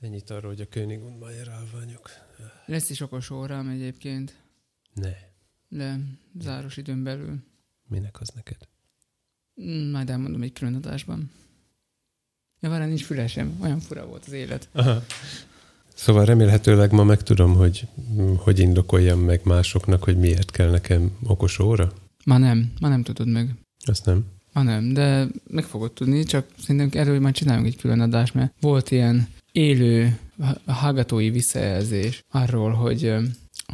Ennyit arról, hogy a König und Mayer állványok. Lesz is okos órám egyébként, Ne. de záros időn belül. Minek az neked? Majd elmondom egy külön adásban. Ja, várjál, nincs fülesem. Olyan fura volt az élet. Aha. Szóval remélhetőleg ma megtudom, hogy mm, hogy indokoljam meg másoknak, hogy miért kell nekem okos óra. Ma nem, ma nem tudod meg. Azt nem. Ma nem, de meg fogod tudni, csak szerintem erről már csináljunk egy külön adást, mert volt ilyen élő ha- hallgatói visszajelzés arról, hogy,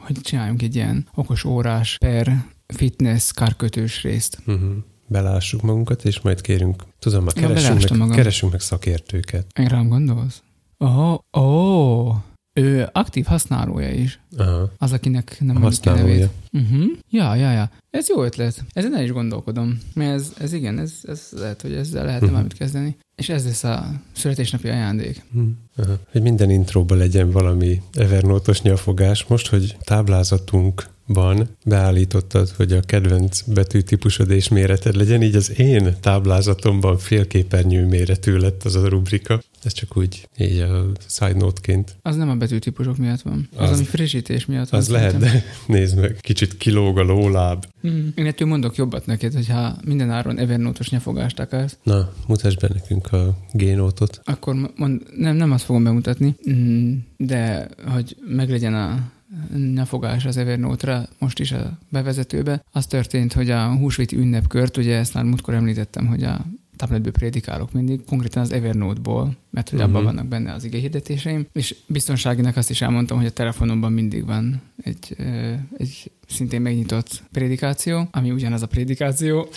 hogy csináljunk egy ilyen okos órás per fitness karkötős részt. Uh-huh. Belássuk magunkat, és majd kérünk, tudom, már keresünk, meg, keresünk meg szakértőket. Én rám gondolsz? Ó, ó, ő aktív használója is. Aha. Az, akinek nem mondjuk a használója. nevét. Uh-huh. Ja, ja, ja. Ez jó ötlet. Ezen el is gondolkodom. Mert ez, ez igen, ez, ez lehet, hogy ezzel lehetne Mhm. valamit kezdeni. És ez lesz a születésnapi ajándék. Hm. Aha. Hogy minden intróban legyen valami Evernote-os nyafogás. Most, hogy táblázatunkban beállítottad, hogy a kedvenc betűtípusod és méreted legyen, így az én táblázatomban félképernyő méretű lett az a rubrika. Ez csak úgy, így a side note-ként. Az nem a betűtípusok miatt van. Az, Az- ami frissítés miatt van. Az lehet, de nézd meg, kicsit kilóg a lóláb. Mm. Én ettől mondok jobbat neked, hogyha minden áron Evernote-os nyafogást akarsz, Na, mutasd be nekünk a génótot. akkor mond, nem, nem azt fogom bemutatni, mm, de hogy meglegyen a nyafogás az Evernote-ra most is a bevezetőbe. Az történt, hogy a húsvéti ünnepkört, ugye ezt már múltkor említettem, hogy a tabletből prédikálok mindig, konkrétan az Evernote-ból, mert hogy abban Mhm. vannak benne az ige hirdetéseim, és biztonságinak azt is elmondtam, hogy a telefonomban mindig van egy, egy szintén megnyitott prédikáció, ami ugyanaz a prédikáció,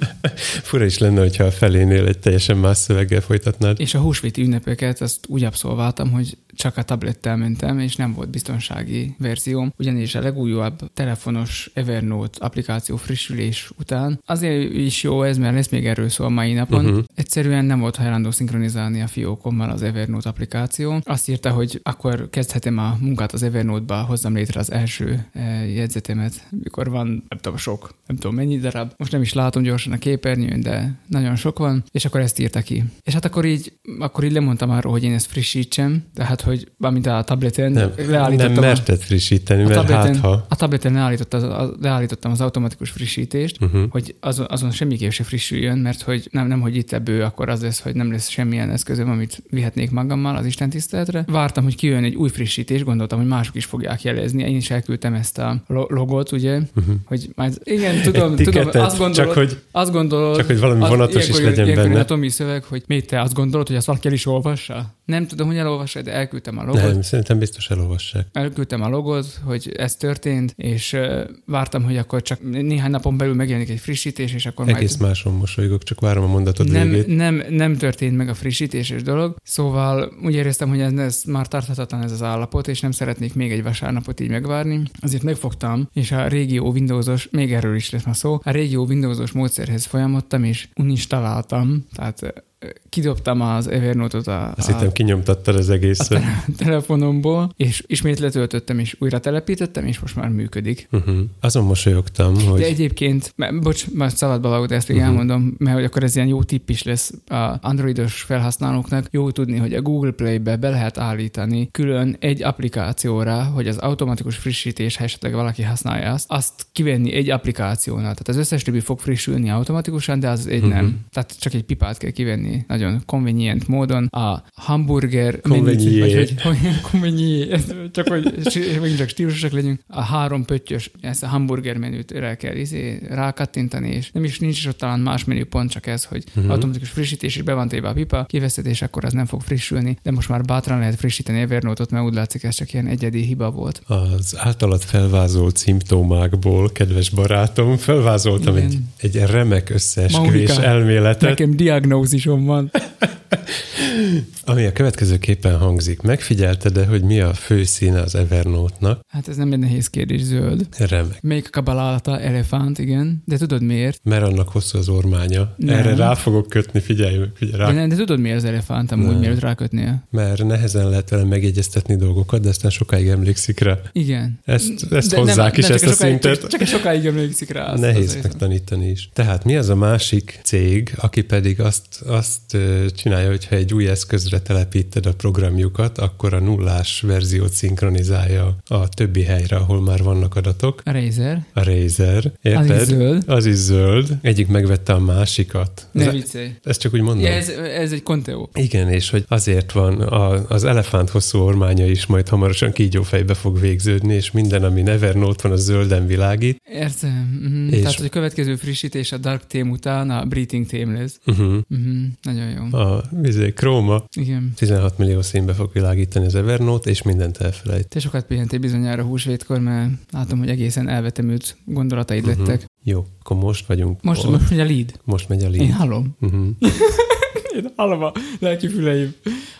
Fura is lenne, hogyha a felénél egy teljesen más szöveggel folytatnád. És a húsvéti ünnepeket azt úgy abszolváltam, hogy csak a tablettel mentem, és nem volt biztonsági verzióm, ugyanis a legújabb telefonos Evernote applikáció frissülés után azért is jó ez, mert lesz még erről szó a mai napon. Uh-huh. Egyszerűen nem volt hajlandó szinkronizálni a fiókommal az Evernote applikáció. Azt írta, hogy akkor kezdhetem a munkát az Evernote-ba, hozzam létre az első eh, jegyzetemet, mikor van, nem tudom, sok, nem tudom mennyi darab. Most nem is látom gyorsan a képernyőn, de nagyon sok van, és akkor ezt írta ki. És hát akkor így, akkor így lemondtam arról, hogy én ezt frissítsem, tehát hogy valamint a tableten Nem, leállítottam nem merted frissíteni, a mert tableten, hát ha... a tableten leállította, az- leállítottam az automatikus frissítést, Uh-huh. hogy azon, azon semmiképp se frissüljön, mert hogy nem, nem, hogy itt ebből akkor az lesz, hogy nem lesz semmilyen eszközöm, amit vihetnék magammal az Isten tiszteletre. Vártam, hogy kijön egy új frissítés, gondoltam, hogy mások is fogják jelezni. Én is elküldtem ezt a lo- logot, ugye, Uh-huh. hogy majd, igen, tudom, Egy tudom, tiketet, azt gondolod, csak hogy, azt gondolod, csak hogy valami az- vonatos is ilyenkor- legyen ilyenkor benne. a Tomi szöveg, hogy mit te azt gondolod, hogy azt valaki el is olvassa? Nem tudom, hogy elolvassa, de elküldtem a logot. nem, szerintem biztos elolvassák. Elküldtem a logot, hogy ez történt, és vártam, hogy akkor csak néhány napon belül megjelenik egy frissítés, és akkor Egész majd... máson mosolygok, csak várom a mondatod Nem, végét. nem, nem történt meg a frissítéses dolog, szóval úgy éreztem, hogy ez, ez már tarthatatlan ez az állapot, és nem szeretnék még egy vasárnapot így megvárni. Azért megfogtam, és a régió Windowsos, még erről is lesz ma szó, a régió Windowsos módszerhez folyamodtam, és uninstaláltam, tehát kidobtam az Evernote-ot a, Azt a, hittem, kinyomtattad az egészet. telefonomból, és ismét letöltöttem, és újra telepítettem, és most már működik. Uh-huh. Azon mosolyogtam, hogy... De egyébként, mert, bocs, már szabadba vágod, ezt még uh-huh. elmondom, mert hogy akkor ez ilyen jó tipp is lesz a androidos felhasználóknak. Jó tudni, hogy a Google Play-be be lehet állítani külön egy applikációra, hogy az automatikus frissítés, ha esetleg valaki használja azt, azt kivenni egy applikációnál. Tehát az összes többi fog frissülni automatikusan, de az egy uh-huh. nem. Tehát csak egy pipát kell kivenni nagyon convenient módon. A hamburger Convenient. vagy hogy, hogy csak hogy megint csak stílusosak legyünk. A három pöttyös, ezt a hamburger menüt rá kell izé, rákattintani, és nem is nincs is ott talán más menüpont, csak ez, hogy uh-huh. automatikus frissítés, és be van téve a pipa, kiveszed, és akkor az nem fog frissülni, de most már bátran lehet frissíteni Evernote-ot, mert úgy látszik, ez csak ilyen egyedi hiba volt. Az általad felvázolt szimptomákból, kedves barátom, felvázoltam Igen. egy, egy remek összeesküvés Maurika, elméletet, Nekem diagnózisom van. ami a következőképpen hangzik. Megfigyelted-e, hogy mi a fő színe az Evernote-nak? Hát ez nem egy nehéz kérdés, zöld. Remek. Még a kabalálata elefánt, igen. De tudod miért? Mert annak hosszú az ormánya. Nem. Erre rá fogok kötni, figyelj, figyelj rá. De, nem, de tudod miért az elefánt amúgy, Nem. mielőtt rákötnél? Mert nehezen lehet vele megjegyeztetni dolgokat, de aztán sokáig emlékszik rá. Igen. Ezt, ezt De hozzák nem, is, nem, ezt a sokáig, szintet. Csak, csak sokáig emlékszik rá. azt Nehéz megtanítani is. Tehát mi az a másik cég, aki pedig azt, azt csinál, csinálja, hogyha egy új eszközre telepíted a programjukat, akkor a nullás verziót szinkronizálja a többi helyre, ahol már vannak adatok. A Razer. A Razer, érted? Az is zöld. Az is zöld. Egyik megvette a másikat. Ne viccelj. Ezt csak úgy mondom. Ja, ez, ez egy Conteo. Igen, és hogy azért van a, az elefánt hosszú ormánya is majd hamarosan kígyófejbe fog végződni, és minden, ami Evernote van, az zölden világít. Értem. Uh-huh. És- Tehát, hogy a következő frissítés a Dark Theme után a Breathing Theme lesz. Uh-huh. Uh-huh. Nagyon jó. A vizé, Chroma Igen. 16 millió színbe fog világítani az Evernote, és mindent elfelejt. Te sokat pihentél bizonyára húsvétkor, mert látom, hogy egészen elvetemült gondolataid Mhm. lettek. Jó, akkor most vagyunk. Most, Hol? most megy a lead. most megy a Én lead. hallom. Uh-huh. Én hallom a lelki füleim.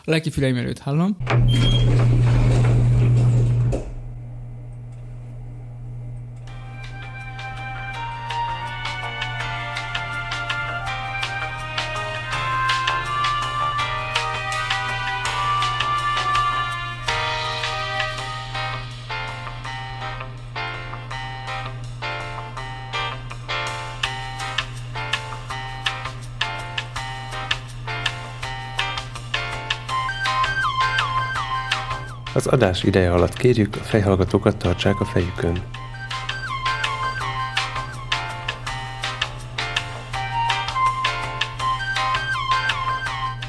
A lelki füleim előtt hallom. Az adás ideje alatt kérjük, a fejhallgatókat tartsák a fejükön.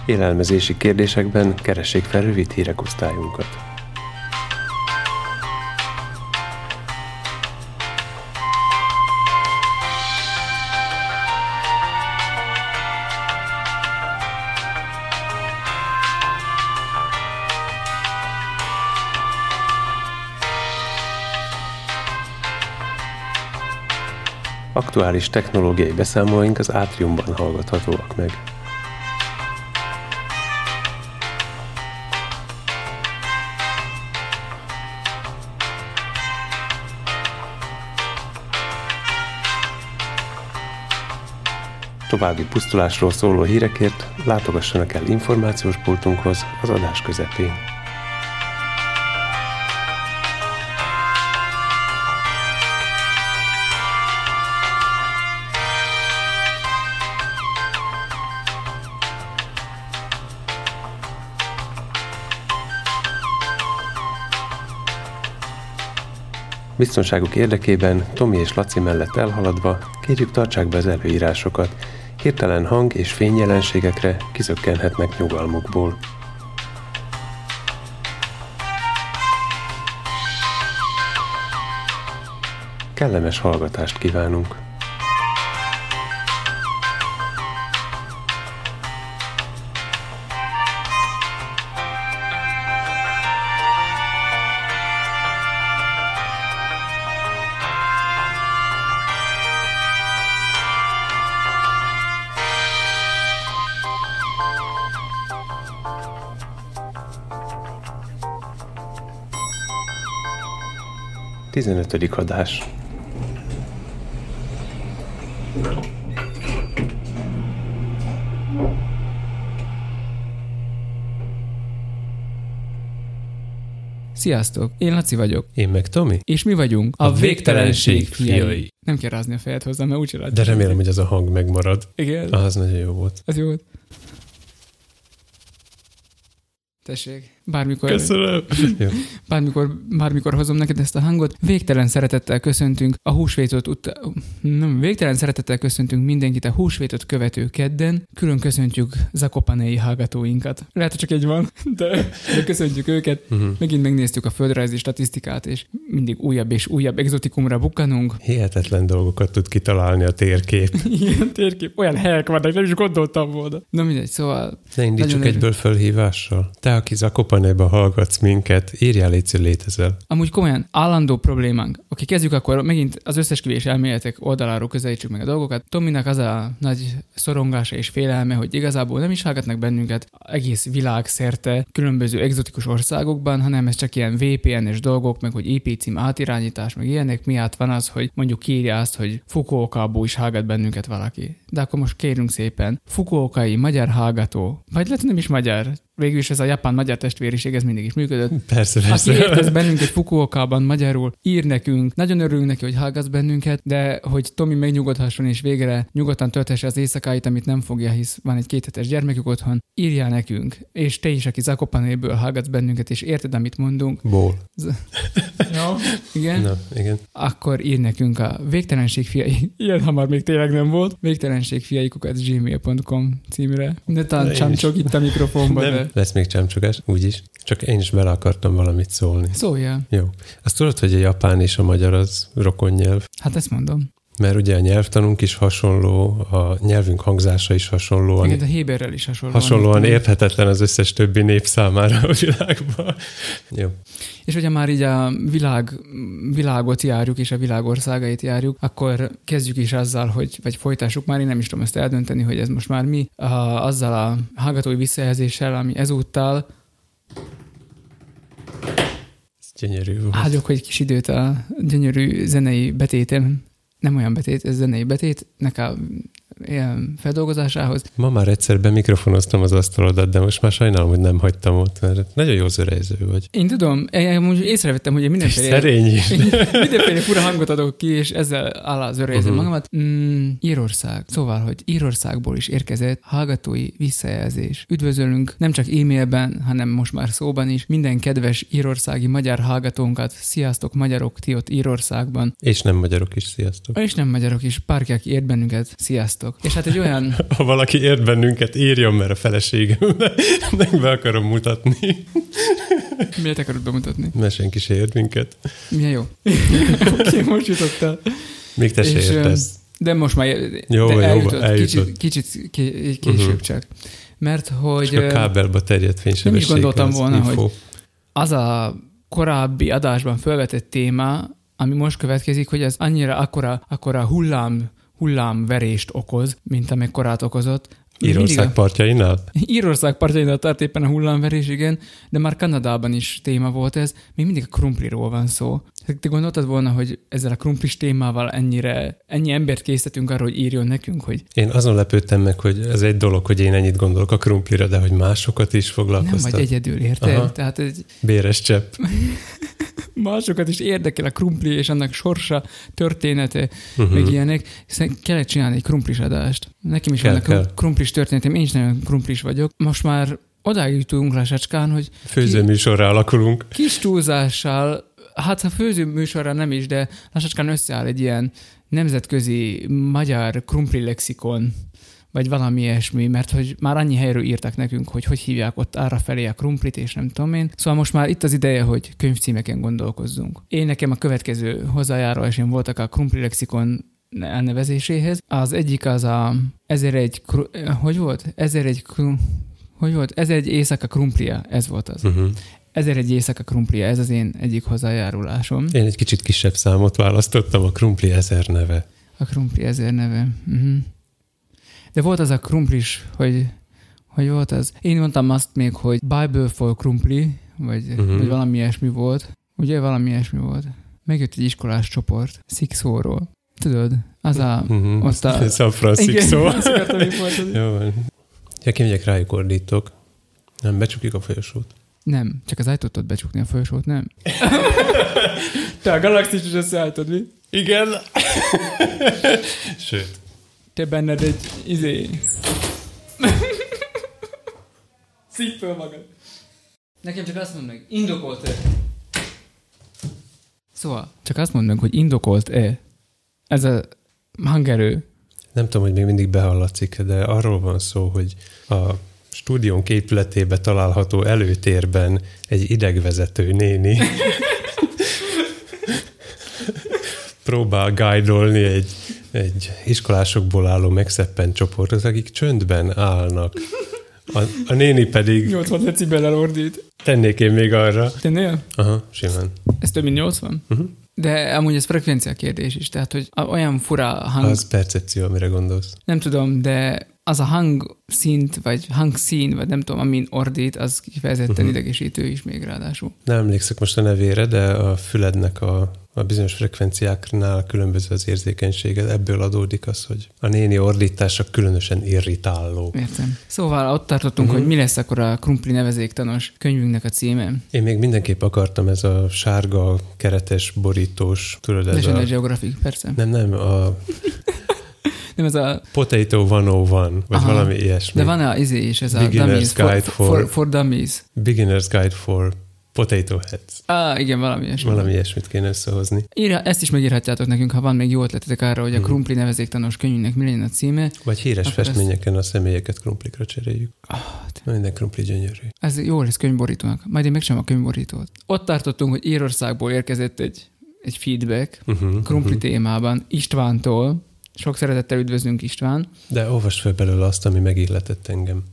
Élelmezési kérdésekben keressék fel rövid hírek osztályunkat. Aktuális technológiai beszámolóink az Átriumban hallgathatóak meg. További pusztulásról szóló hírekért látogassanak el információs pultunkhoz az adás közepén. Biztonságuk érdekében Tomi és Laci mellett elhaladva kérjük tartsák be az előírásokat. Hirtelen hang és fényjelenségekre kizökkenhetnek nyugalmukból. Kellemes hallgatást kívánunk! Tizenötödik adás. Sziasztok, én Laci vagyok. Én meg Tomi? És mi vagyunk A végtelenség fiai. Nem kell rázni a fejed hozzá, mert látjuk. De remélem, hogy az a hang megmarad. Igen, az nagyon jó volt. ez jó volt. Tessék, bármikor, Köszönöm. Bármikor, bármikor hozom neked ezt a hangot. Végtelen szeretettel köszöntünk a húsvétot ut- nem, végtelen szeretettel köszöntünk mindenkit a húsvétot követő kedden. Külön köszöntjük zakopanei hallgatóinkat. Lehet, hogy csak egy van, de, de köszöntjük őket. Uh-huh. Megint megnéztük a földrajzi statisztikát, és mindig újabb és újabb exotikumra bukkanunk. Hihetetlen dolgokat tud kitalálni a térkép. Ilyen térkép, olyan helyek vannak, nem is gondoltam volna. Na mindegy, szóval Ne indítsuk egyből fölhívással. Te, aki Zakopanéba hallgatsz minket, írjál légy, létezel. Amúgy komolyan, állandó problémánk. Oké, kezdjük akkor megint az összesküvés elméletek oldaláról közelítsük meg a dolgokat. Tominak az a nagy szorongása és félelme, hogy igazából nem is hallgatnak bennünket egész világ szerte különböző egzotikus országokban, hanem ez csak ilyen VPN-es dolgok, meg hogy IPC helycím átirányítás, meg ilyenek miatt van az, hogy mondjuk írja azt, hogy Fukuokából is hallgat bennünket valaki. De akkor most kérünk szépen, Fukuokai magyar hallgató, vagy lehet nem is magyar, végül is ez a japán-magyar testvériség, ez mindig is működött. Persze, Aki persze. értesz bennünket Fukuokában magyarul, ír nekünk, nagyon örülünk neki, hogy hallgatsz bennünket, de hogy Tomi megnyugodhasson és végre nyugodtan tölthesse az éjszakáit, amit nem fogja, hisz van egy kéthetes gyermekük otthon, írjál nekünk, és te is, aki Zakopanéből hallgatsz bennünket, és érted, amit mondunk, Ból. No. igen, Na, igen. akkor ír nekünk a végtelenség fiai, ilyen hamar még tényleg nem volt, végtelenség fiaikukat gmail.com címre. Ne Én táncsok itt a mikrofonban, de Nem, lesz még csámcsogás, úgyis. Csak én is bele akartam valamit szólni. szóljál. Jó. Azt tudod, hogy a japán és a magyar az rokon nyelv? Hát ezt mondom. Mert ugye a nyelvtanunk is hasonló, a nyelvünk hangzása is hasonlóan, Igen, de Héberrel is hasonlóan. hasonlóan érthetetlen az összes többi nép számára a világban. Jó. És hogyha már így a világ, világot járjuk, és a világországait járjuk, akkor kezdjük is azzal, hogy, vagy folytassuk már, én nem is tudom ezt eldönteni, hogy ez most már mi, a, azzal a hallgatói visszajelzéssel, ami ezúttal Ez gyönyörű volt. áldok egy kis időt a gyönyörű zenei betétem, nem olyan betét, ez zenei betétnek a ilyen feldolgozásához. Ma már egyszer bemikrofonoztam az asztalodat, de most már sajnálom, hogy nem hagytam ott, mert nagyon jó zörejző vagy. Én tudom, én amúgy észrevettem, hogy én mindenféle szerény is. Mindenféle fura hangot adok ki, és ezzel örejezem Mhm. uh-huh. magamat. Mm, Írország. Szóval, hogy Írországból is érkezett hallgatói visszajelzés. Üdvözölünk nem csak e-mailben, hanem most már szóban is minden kedves írországi magyar hallgatónkat. Sziasztok, magyarok, ti ott Írországban. És nem magyarok is, sziasztok. És nem magyarok is, párki, aki ért bennünket, sziasztok. És hát egy olyan, Ha valaki ért bennünket, írjon, mert a feleségemnek be akarom mutatni. miért akarod bemutatni? Mert senki se ért minket. Milyen jó. Oké, most jutottál. Még te se értesz. De most már Jó, de jó, eljutott, eljutott. Kicsit, kicsit ké- később Mhm. csak. Mert hogy... Csak a kábelba terjedt fénysebesség. nem is gondoltam az volna, info. az a korábbi adásban felvetett téma, ami most következik, hogy ez annyira akkora, akkora hullám, hullámverést okoz, mint amekkorát okozott. Írország partjainál? Írország partjainál tart éppen a hullámverés, igen, de már Kanadában is téma volt ez. Még mindig a krumpliról van szó. Te gondoltad volna, hogy ezzel a krumplis témával ennyire, ennyi embert készítünk arra, hogy írjon nekünk, hogy Én azon lepődtem meg, hogy ez egy dolog, hogy én ennyit gondolok a krumplira, de hogy másokat is nem foglalkoztat. vagy egyedül, érted? Aha. Tehát egy, Béres csepp. másokat is érdekel a krumpli és annak sorsa, története, Uh-huh. meg ilyenek. Hiszen kellett csinálni egy krumplis adást. Nekem is Kell, vannak kell. krumplis történetem, én is nagyon krumplis vagyok. Most már odáig jutunk lassacskán, hogy Főzőműsorra alakulunk. kis túlzással, hát a főző műsorra nem is, de lassacskán összeáll egy ilyen nemzetközi magyar krumpli lexikon, vagy valami ilyesmi, mert hogy már annyi helyről írtak nekünk, hogy hogy hívják ott arra felé a krumplit, és nem tudom én. Szóval most már itt az ideje, hogy könyvcímeken gondolkozzunk. Én nekem a következő hozzájárulásém voltak a krumpli lexikon elnevezéséhez. Az egyik az a 1001, kru- hogy volt? 1001, kru- hogy volt? 1001 éjszaka krumplia, ez volt az. Uh-huh. 1001 éjszaka krumplia, ez az én egyik hozzájárulásom. Én egy kicsit kisebb számot választottam, a krumpli ezer neve. A krumpli ezért neve. Uh-huh. De volt az a krumplis, hogy hogy volt az? Én mondtam azt még, hogy Bible for krumpli, vagy, uh-huh. vagy valami ilyesmi volt. Ugye valami ilyesmi volt. Megjött egy iskolás csoport, Szikszóról. Tudod, az a... Uh-huh. Ott a- San Francisco. azt akartam. Jó van. Ja, kimegyek rájuk ordítok. Nem, becsukjuk a folyosót. Nem, csak az ajtót tudod becsukni a folyosót, nem? Te a galaxis is összeálltod, mi? Igen. Sőt. Te benned egy izé... Szív föl magad. Nekem csak azt mondd meg, indokolt-e? Szóval, csak azt mondd meg, hogy indokolt-e ez a hangerő. Nem tudom, hogy még mindig behallatszik, de arról van szó, hogy a stúdiónk épületébe található előtérben egy idegvezető néni próbál guide egy, egy iskolásokból álló megszeppent csoportot, akik csöndben állnak. A, a néni pedig 80 decibellel ordít. tennék én még arra. Tennél? Aha, simán. Ez több mint 80? Uh-huh. De amúgy ez frekvencia kérdés is, tehát hogy olyan fura hang, Az percepció, amire gondolsz. nem tudom, de az a hangszint, vagy hangszín, vagy nem tudom, amin ordít, az kifejezetten uh-huh. idegesítő is még ráadásul. Nem emlékszek most a nevére, de a fülednek a, a bizonyos frekvenciáknál különböző az érzékenységed. Ebből adódik az, hogy a néni ordítása különösen irritáló. Értem. Szóval ott tartottunk, uh-huh. hogy mi lesz akkor a krumpli nevezéktanos könyvünknek a címe. Én még mindenképp akartam ez a sárga, keretes, borítós, tudod, ez National a... Geographic, persze. Nem, nem, a Nem ez a... Potato 101, vagy Aha. valami ilyesmi. De van a izé is, ez a Beginner's dummies, Guide for, for- for, dummies. Beginner's Guide for Potato Heads. Ah, igen, valami ilyesmi. Valami ilyesmit kéne összehozni. Írja, ezt is megírhatjátok nekünk, ha van még jó ötletetek arra, hogy a Mhm. krumpli nevezéktanos könyvnek mi legyen a címe. Vagy híres festményeken a személyeket krumplikra cseréljük. Ah, Minden krumpli gyönyörű. Ez jó lesz könyvborítónak. Majd én megcsinálom a könyvborítót. Ott tartottunk, hogy Írországból érkezett egy, egy feedback Uh-huh, krumpli témában Istvántól. Sok szeretettel üdvözlünk István. De olvasd fel belőle azt, ami megilletett engem.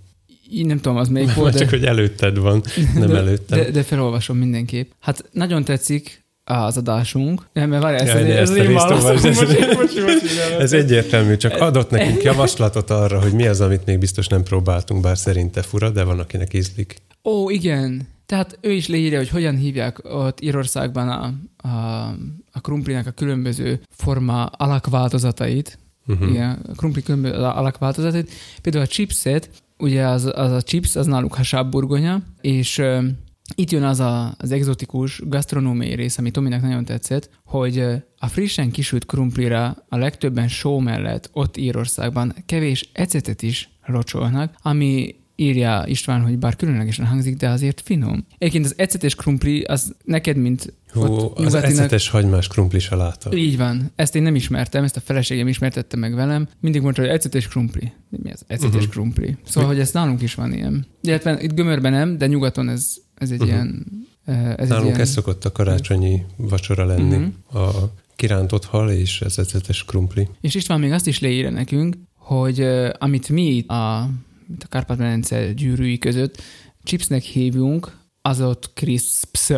Így nem tudom, az melyik volt, de, csak, hogy előtted van, nem de, előttem. de, de felolvasom mindenképp. Hát nagyon tetszik az adásunk. Nem, mert várj, ezt, Jaj, ez, ez ez- nem, Ez egyértelmű, csak adott nekünk javaslatot arra, hogy mi az, amit még biztos nem próbáltunk, bár szerinte fura, de van, akinek ízlik. Ó, igen. Tehát ő is leírja, hogy hogyan hívják ott Írországban a, a, a krumplinak a különböző forma alakváltozatait. Uh-huh. Igen, a krumpli különböző alakváltozatait. Például a chipset, ugye az, az a chips, az náluk hasább burgonya, és ö, itt jön az a, az egzotikus gasztronómiai rész, ami Tominak nagyon tetszett, hogy a frissen kisült krumplira a legtöbben só mellett ott Írországban kevés ecetet is locsolnak, ami írja István, hogy bár különlegesen hangzik, de azért finom. Egyébként az ecetes krumpli, az neked, mint Hú, ott az ecetes hagymás krumpli saláta. így van. Ezt én nem ismertem, ezt a feleségem ismertette meg velem. Mindig mondta, hogy ecetes krumpli. Mi az ecetes uh-huh. krumpli? Szóval, hogy ez nálunk is van ilyen. Illetve itt Gömörben nem, de nyugaton ez, ez egy uh-huh. ilyen... eh, Ez Nálunk ilyen... ez szokott a karácsonyi vacsora lenni. Mhm. A kirántott hal és az ecetes krumpli. És István még azt is leírja nekünk, hogy uh, amit mi a, itt a Kárpát-medence gyűrűi között chipsnek hívjunk, az ott crisps.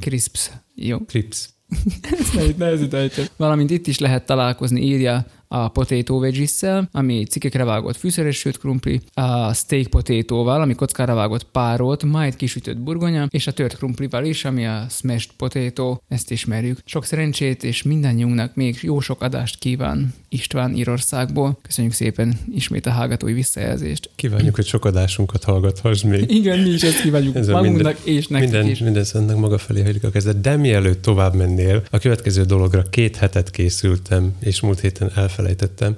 Crisps. Jó. Crips. Ezt nehéz, ejteni. Valamint itt is lehet találkozni, írja a potato veggies ami cikkekre vágott fűszeres sült krumpli, a steak potatóval, ami kockára vágott párolt, majd kisütött burgonya, és a tört krumplival is, ami a smashed potato, ezt ismerjük. Sok szerencsét, és mindannyiunknak még jó sok adást kíván István Írországból. Köszönjük szépen ismét a hallgatói visszajelzést. Kívánjuk, hogy sok adásunkat hallgathass még. Igen, mi is ezt kívánjuk Ez magunknak és nektek Minden, is. minden ennek maga felé hajlik a kezed. De mielőtt tovább mennél, a következő dologra két hetet készültem, és múlt héten elfelejtettem,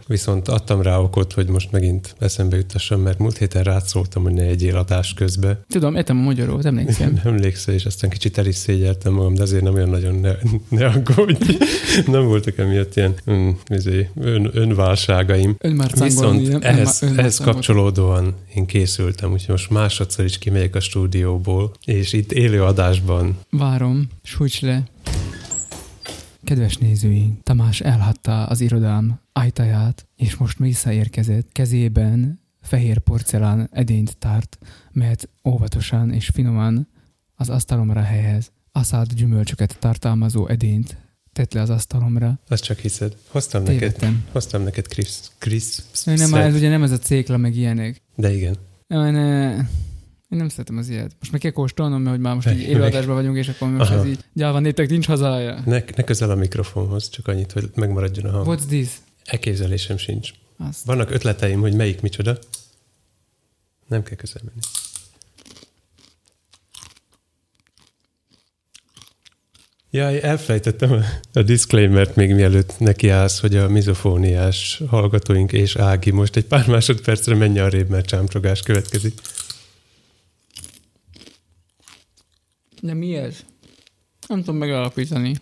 viszont adtam rá okot, hogy most megint eszembe juttassam, mert múlt héten rád szóltam, hogy ne egyél adás közbe. Tudom, értem a magyarót, emlékszem. Nem emlékszel, és aztán kicsit el is szégyeltem magam, de azért nem olyan nagyon ne, ne aggódj. nem voltak emiatt ilyen mm, izé, ön, önválságaim. Ön már Viszont ehhez, ehhez kapcsolódóan én készültem, úgyhogy most másodszor is kimegyek a stúdióból, és itt élő adásban Várom, sújts le. Kedves nézőink, Tamás elhatta az irodám ajtaját, és most visszaérkezett. Kezében fehér porcelán edényt tárt, mert óvatosan és finoman az asztalomra helyez. Aszált gyümölcsöket tartalmazó edényt tett le az asztalomra. Azt csak hiszed. Hoztam neked, Tévedtem. hoztam neked Chris, Chris Nem, ez ugye nem ez a cékla, meg ilyenek. De igen. Jaj, ne. Én nem szeretem az ilyet. Most meg kell kóstolnom, mert hogy már most így élőadásban vagyunk, és akkor most Aha. ez így gyáva néptek nincs hazája. Ne, ne közel a mikrofonhoz, csak annyit, hogy megmaradjon a hang. What's this? Elképzelésem sincs. Azt. Vannak ötleteim, hogy melyik micsoda. Nem kell közel menni. Jaj, elfelejtettem a, a disclaimert még mielőtt nekiállsz, hogy a mizofóniás hallgatóink és Ági most egy pár másodpercre menj arrébb, mert csámcsogás következik. De mi ez? Nem tudom megalapítani.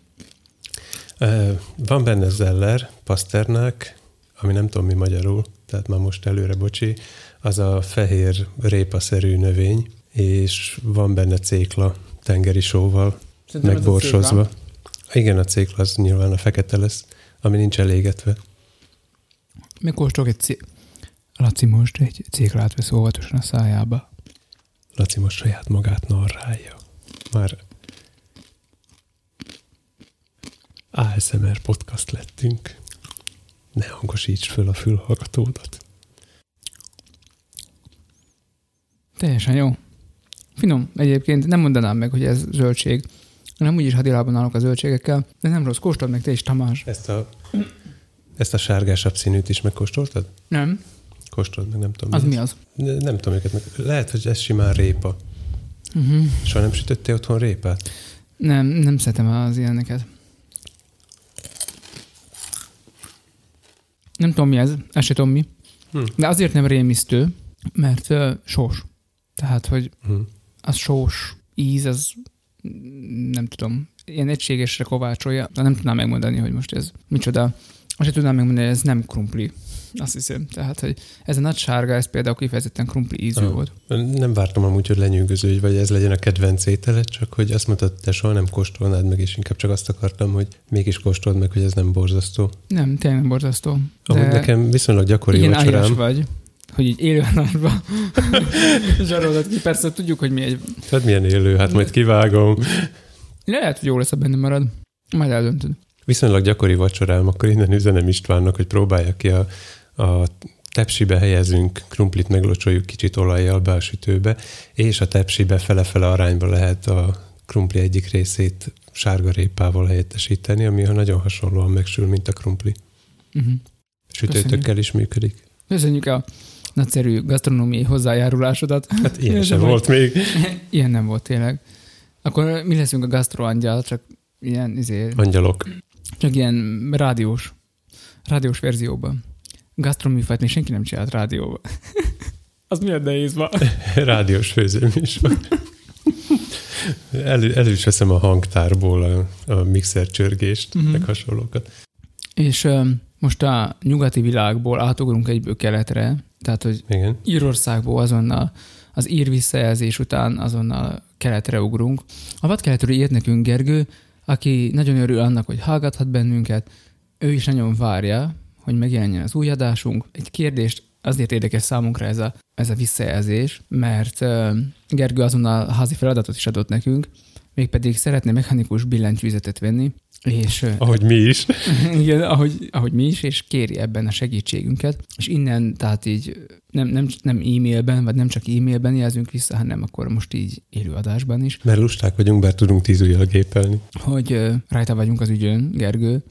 Van benne zeller, paszternák, ami nem tudom mi magyarul, tehát már most előre bocsi, az a fehér répaszerű növény, és van benne cékla tengeri sóval, Szerintem ez a megborsozva. Igen, a cékla az nyilván a fekete lesz, ami nincs elégetve. Csak egy cé... Laci most egy céklát vesz óvatosan a szájába. Laci most saját magát narrálja. Már ASMR podcast lettünk. Ne hangosíts föl a fülhallgatódat. Teljesen jó. Finom egyébként, nem mondanám meg, hogy ez zöldség. Nem úgyis hadilában állok a zöldségekkel, de nem rossz. Kóstold meg te is, Tamás. Ezt a, ezt a sárgásabb színűt is megkóstoltad? Nem? Kóstold meg, nem tudom. Az mi az? Ne, nem tudom őket meg. Lehet, hogy ez simán répa. Uh-huh. Soha nem sütöttél otthon répát? Nem, nem szeretem az ilyeneket. Nem tudom mi ez, ezt sem tudom mi. Hm. De azért nem rémisztő, mert uh, sós. Tehát, hogy Hm. az sós íz, az nem tudom, ilyen egységesre kovácsolja. De nem tudnám megmondani, hogy most ez micsoda. Azt sem tudnám megmondani, hogy ez nem krumpli. Azt hiszem. Tehát, hogy ez a nagy sárga, ez például kifejezetten krumpli ízű Ah. volt. Nem vártam amúgy, hogy lenyűgöződj, vagy ez legyen a kedvenc ételed, csak hogy azt mondtad, te soha nem kóstolnád meg, és inkább csak azt akartam, hogy mégis kóstold meg, hogy ez nem borzasztó. Nem, tényleg nem borzasztó. Amúgy nekem viszonylag gyakori igen, vacsorám. vagy, hogy így élő adásban zsarolod ki. Persze tudjuk, hogy mi egy... Hát milyen élő, hát majd kivágom. Lehet, hogy jó lesz, ha benne marad. Majd eldöntöd. Viszonylag gyakori vacsorám, akkor innen üzenem Istvánnak, hogy próbálja ki a, a tepsibe helyezünk, krumplit meglocsoljuk kicsit olajjal be a sütőbe, és a tepsibe fele-fele arányba lehet a krumpli egyik részét sárga répával helyettesíteni, ami nagyon hasonlóan megsül, mint a krumpli. Uh-huh. Sütőtökkel is működik. Köszönjük a nagyszerű gasztronómiai hozzájárulásodat. Hát ilyen Ez sem volt még. Ilyen nem volt tényleg. Akkor mi leszünk a gasztroangyal, csak ilyen, izé, Angyalok. Csak ilyen rádiós, rádiós verzióban. Gasztroműfajt még senki nem csinált rádióban. Az milyen nehéz ma. Rádiós főzőműsor. Elő, elő is veszem a hangtárból a, a mixer csörgést, uh-huh. meg hasonlókat. És ö, most a nyugati világból átugrunk egyből keletre, tehát, hogy Igen. Írországból azonnal az ír visszajelzés után azonnal keletre ugrunk. A vadkeletről írt nekünk Gergő, aki nagyon örül annak, hogy hallgathat bennünket. Ő is nagyon várja, hogy megjelenjen az új adásunk. Egy kérdést azért érdekes számunkra ez a, ez a visszajelzés, mert Gergő azonnal házi feladatot is adott nekünk, mégpedig szeretne mechanikus billentyűzetet venni, és Ahogy mi is. igen, ahogy, ahogy mi is, és kéri ebben a segítségünket. És innen, tehát így nem, nem, nem e-mailben, vagy nem csak e-mailben jelzünk vissza, hanem akkor most így élőadásban is, Mert lusták vagyunk, bár tudunk tíz ujjal gépelni. hogy ö, rajta vagyunk az ügyön, Gergő,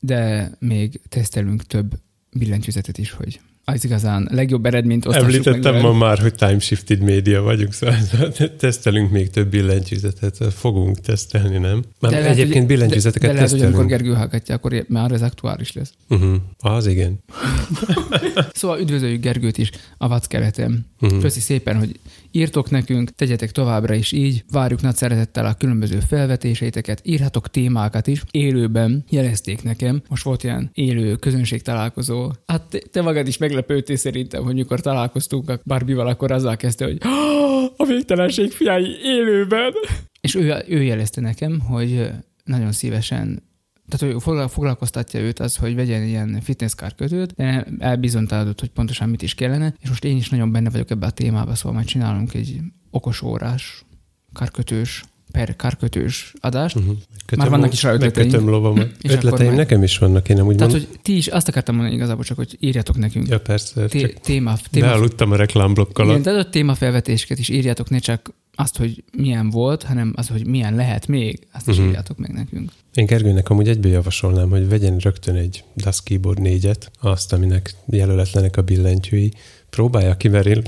de még tesztelünk több billentyűzetet is, hogy az igazán legjobb eredményt osztassuk Említettem meg ma már, hogy time shifted média vagyunk, szóval tesztelünk még több billentyűzetet, fogunk tesztelni, nem? Már De lehet, egyébként hogy- billentyűzeteket de, de lehet, hogy amikor tesztelünk. Gergő hallgatja, akkor már ez aktuális lesz. Uh-huh. Az igen. Szóval üdvözöljük Gergőt is a vadkeretem. Uh-huh. Köszi szépen, hogy írtok nekünk, tegyetek továbbra is így, várjuk nagy szeretettel a különböző felvetéseiteket, írhatok témákat is, élőben jelezték nekem. Most volt ilyen élő közönség találkozó. Hát te, magad is meglepődtél szerintem, hogy mikor találkoztunk a Barbival, akkor azzal kezdte, hogy "Ah, a végtelenség fiái élőben. És ő, ő jelezte nekem, hogy nagyon szívesen tehát, hogy foglal- foglalkoztatja őt az, hogy vegyen ilyen fitness kötőt, de elbizonytalanodott, hogy pontosan mit is kellene, és most én is nagyon benne vagyok ebbe a témába, szóval majd csinálunk egy okos órás, karkötős, per karkötős adást. Uh-huh. Már vannak is rá ötleteink. Megkötöm lovamat. És Ötleteim nekem is vannak, én nem úgy Tehát, mondom. hogy ti is azt akartam mondani igazából csak, hogy írjatok nekünk. Ja, persze. Té- Csak téma, téma, bealudtam a reklámblokk igen, alatt. tehát a témafelvetéseket is írjátok, ne csak azt, hogy milyen volt, hanem az, hogy milyen lehet még, azt is Mhm. írjátok meg nekünk. Én Gergőnek amúgy egyből javasolnám, hogy vegyen rögtön egy DAS Keyboard 4-et, azt, aminek jelöletlenek a billentyűi. Próbálja ki, mert én,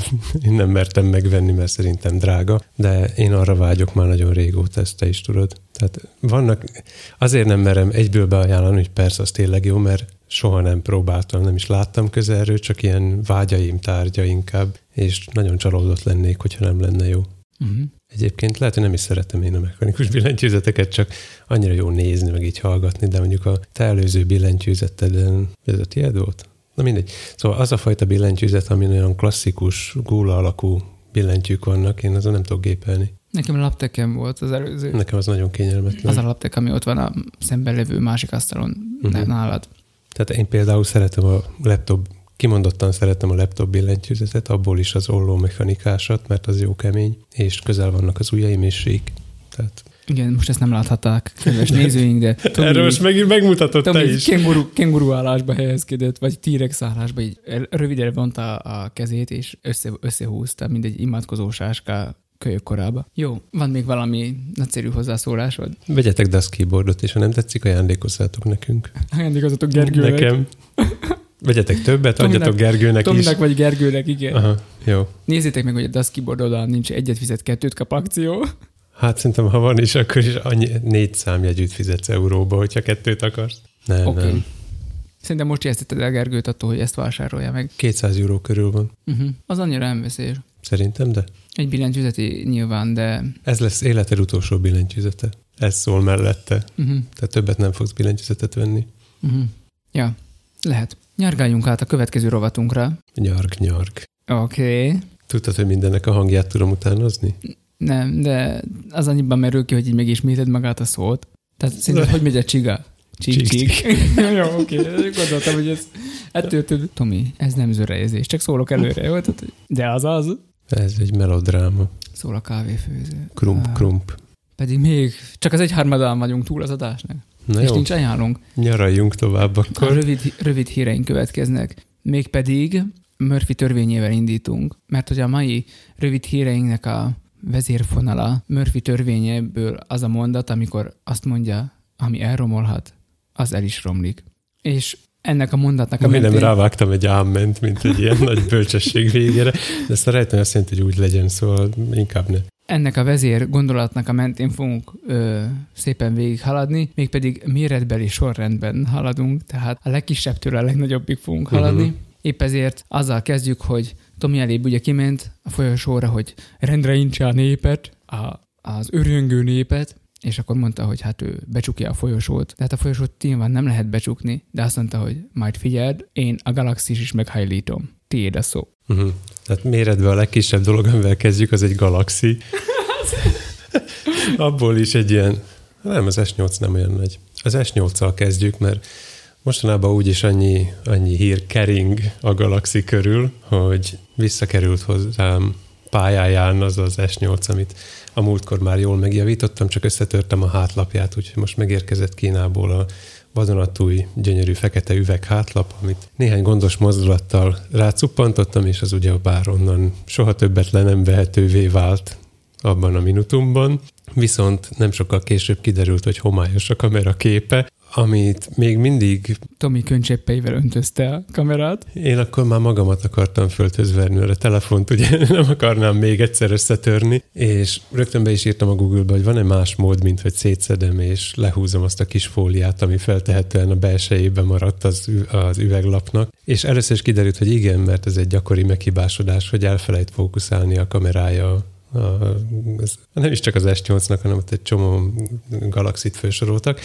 én nem mertem megvenni, mert szerintem drága, de én arra vágyok már nagyon régóta, ezt te is tudod. Tehát vannak, azért nem merem egyből beajánlani, hogy persze az tényleg jó, mert soha nem próbáltam, nem is láttam közelről, csak ilyen vágyaim tárgya inkább, és nagyon csalódott lennék, hogyha nem lenne jó. Uh-huh. Egyébként lehet, hogy nem is szeretem én a mechanikus billentyűzeteket, csak annyira jó nézni, meg így hallgatni, de mondjuk a te előző billentyűzeteden, ez a tiéd volt? Na mindegy. Szóval az a fajta billentyűzet, ami olyan klasszikus, gúla alakú billentyűk vannak, én azon nem tudok gépelni. Nekem laptekem volt az előző. Nekem az nagyon kényelmetlen. Az a laptek, ami ott van a szemben levő másik asztalon uh-huh. nálad. Tehát én például szeretem a laptop, kimondottan szeretem a laptop billentyűzetet, abból is az olló mechanikásat, mert az jó kemény, és közel vannak az ujjaim, és sík. Tehát Igen, most ezt nem láthatták, kedves nézőink, de Tomi, Erről most megint megmutatod Tomi te is. Kenguru, kenguru állásba helyezkedett, vagy T-rex állásba, így rövidre vonta a kezét, és össze, összehúzta, mint egy imádkozó sáska kölyök korába. Jó, van még valami nagyszerű hozzászólásod? Vegyetek DAS keyboardot, és ha nem tetszik, ajándékozzátok nekünk. Ajándékozzatok Gergőnek. Nekem. Vegyetek többet, Tominak, adjatok Gergőnek Tominak is. vagy Gergőnek, igen. Aha, jó. Nézzétek meg, hogy a DAS keyboard oldalán nincs egyet fizet, kettőt kap akció. Hát szerintem, ha van is, akkor is annyi, négy számjegyűt fizetsz euróba, hogyha kettőt akarsz. Nem, okay. nem. Szerintem most ijesztetted el Gergőt attól, hogy ezt vásárolja meg. 200 euró körül van. Uh-huh. Az annyira nem veszélyes. Szerintem, de? Egy billentyűzeti nyilván, de... Ez lesz életed utolsó billentyűzete. Ez szól mellette. Uh-huh. Tehát többet nem fogsz billentyűzetet venni. Uh-huh. Ja, lehet. Nyargáljunk át a következő rovatunkra. Nyarg, nyarg. Oké. Okay. Tudtad, hogy mindennek a hangját tudom utánozni? Nem, de az annyiban merül ki, hogy így megisméted magát a szót. Tehát szerinted, hogy megy a csiga? Csík, csík. jó, oké. Okay. Gondoltam, hogy ez ettől több. Tomi, ez nem zörejezés, csak szólok előre, jó? De az az. Ez egy melodráma. Szól a kávéfőző. Krump, ah. krump. Pedig még csak az egy harmadán vagyunk túl az adásnak. Na És jó. nincs ajánlunk. Nyaraljunk tovább akkor. A rövid, rövid híreink következnek. Mégpedig Murphy törvényével indítunk, mert hogy a mai rövid híreinknek a vezérfonala Murphy törvényéből az a mondat, amikor azt mondja, ami elromolhat, az el is romlik. És ennek a mondatnak a mentén... nem rávágtam egy ámment, mint egy ilyen nagy bölcsesség végére, de ezt a rejteni azt jelenti, hogy úgy legyen, szóval inkább ne. Ennek a vezér gondolatnak a mentén fogunk ö, szépen végig haladni, mégpedig méretbeli sorrendben haladunk, tehát a legkisebbtől a legnagyobbig fogunk haladni. Uh-huh. Épp ezért azzal kezdjük, hogy Tomi elébb ugye kiment a folyosóra, hogy rendre incse a népet, a, az örjöngő népet, és akkor mondta, hogy hát ő becsukja a folyosót. De hát a folyosót nyilván nem lehet becsukni, de azt mondta, hogy majd figyeld, én a galaxis is meghajlítom. Tiéd a szó. Uh-huh. Tehát méretben a legkisebb dolog, amivel kezdjük, az egy galaxi. Abból is egy ilyen, nem, az S8 nem olyan nagy. Az S8-szal kezdjük, mert mostanában úgyis annyi, annyi hír kering a galaxi körül, hogy visszakerült hozzám pályáján az az S8, amit a múltkor már jól megjavítottam, csak összetörtem a hátlapját, úgyhogy most megérkezett Kínából a vadonatúj, gyönyörű fekete üveg hátlap, amit néhány gondos mozdulattal rácuppantottam, és az ugye bár onnan soha többet le nem vehetővé vált abban a minutumban. Viszont nem sokkal később kiderült, hogy homályos a kamera képe, amit még mindig... Tomi könycseppeivel öntözte a kamerát. Én akkor már magamat akartam föltözverni, mert a telefont ugye nem akarnám még egyszer összetörni, és rögtön be is írtam a Google-be, hogy van-e más mód, mint hogy szétszedem és lehúzom azt a kis fóliát, ami feltehetően a belsejében maradt az, az üveglapnak. És először is kiderült, hogy igen, mert ez egy gyakori meghibásodás, hogy elfelejt fókuszálni a kamerája a, nem is csak az S8-nak, hanem ott egy csomó galaxit felsoroltak,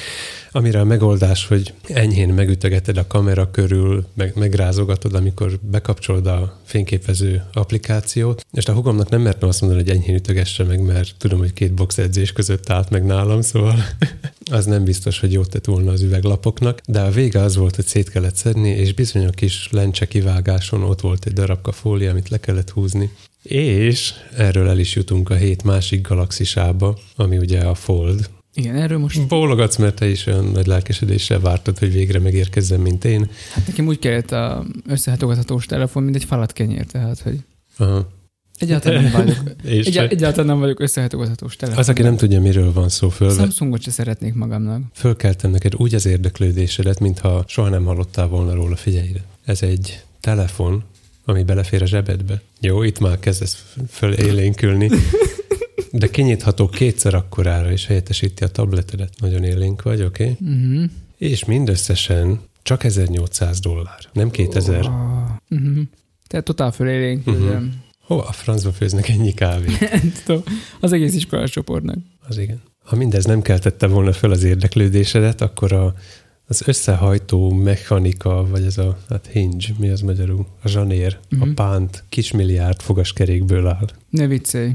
amire a megoldás, hogy enyhén megütögeted a kamera körül, meg, megrázogatod, amikor bekapcsolod a fényképező applikációt, és a hugomnak nem mertem azt mondani, hogy enyhén ütögesse meg, mert tudom, hogy két box edzés között állt meg nálam, szóval az nem biztos, hogy jót tett volna az üveglapoknak, de a vége az volt, hogy szét kellett szedni, és bizony a kis lencse kivágáson ott volt egy darabka fólia, amit le kellett húzni, és erről el is jutunk a hét másik galaxisába, ami ugye a Fold. Igen, erről most... Bólogatsz, mert te is olyan nagy lelkesedéssel vártad, hogy végre megérkezzen, mint én. Hát nekem úgy kellett a összehatogathatós telefon, mint egy falat kenyér, tehát, hogy... Aha. Egyáltalán nem vagyok, egy, egyáltalán nem vagyok összehatogathatós telefon. Az, aki nem tudja, miről van szó, föl. Samsungot se szeretnék magamnak. Fölkeltem neked úgy az érdeklődésedet, mintha soha nem hallottál volna róla, figyelj Ez egy telefon, ami belefér a zsebedbe. Jó, itt már kezdesz fölélénkülni. De kinyitható kétszer akkorára, és helyettesíti a tabletedet. Nagyon élénk vagy, oké? Okay? Mhm. Uh-huh. És mindösszesen csak 1800 dollár, nem 2000. Oh. Uh-huh. Tehát totál fölélénk. Uh-huh. Hova a francba főznek ennyi kávét? az egész iskolás csoportnak. Az igen. Ha mindez nem keltette volna föl az érdeklődésedet, akkor a az összehajtó mechanika, vagy ez a hát hinge, mi az magyarul? A zsanér, uh-huh. a mhm. pánt kismilliárd fogaskerékből áll. Ne viccelj.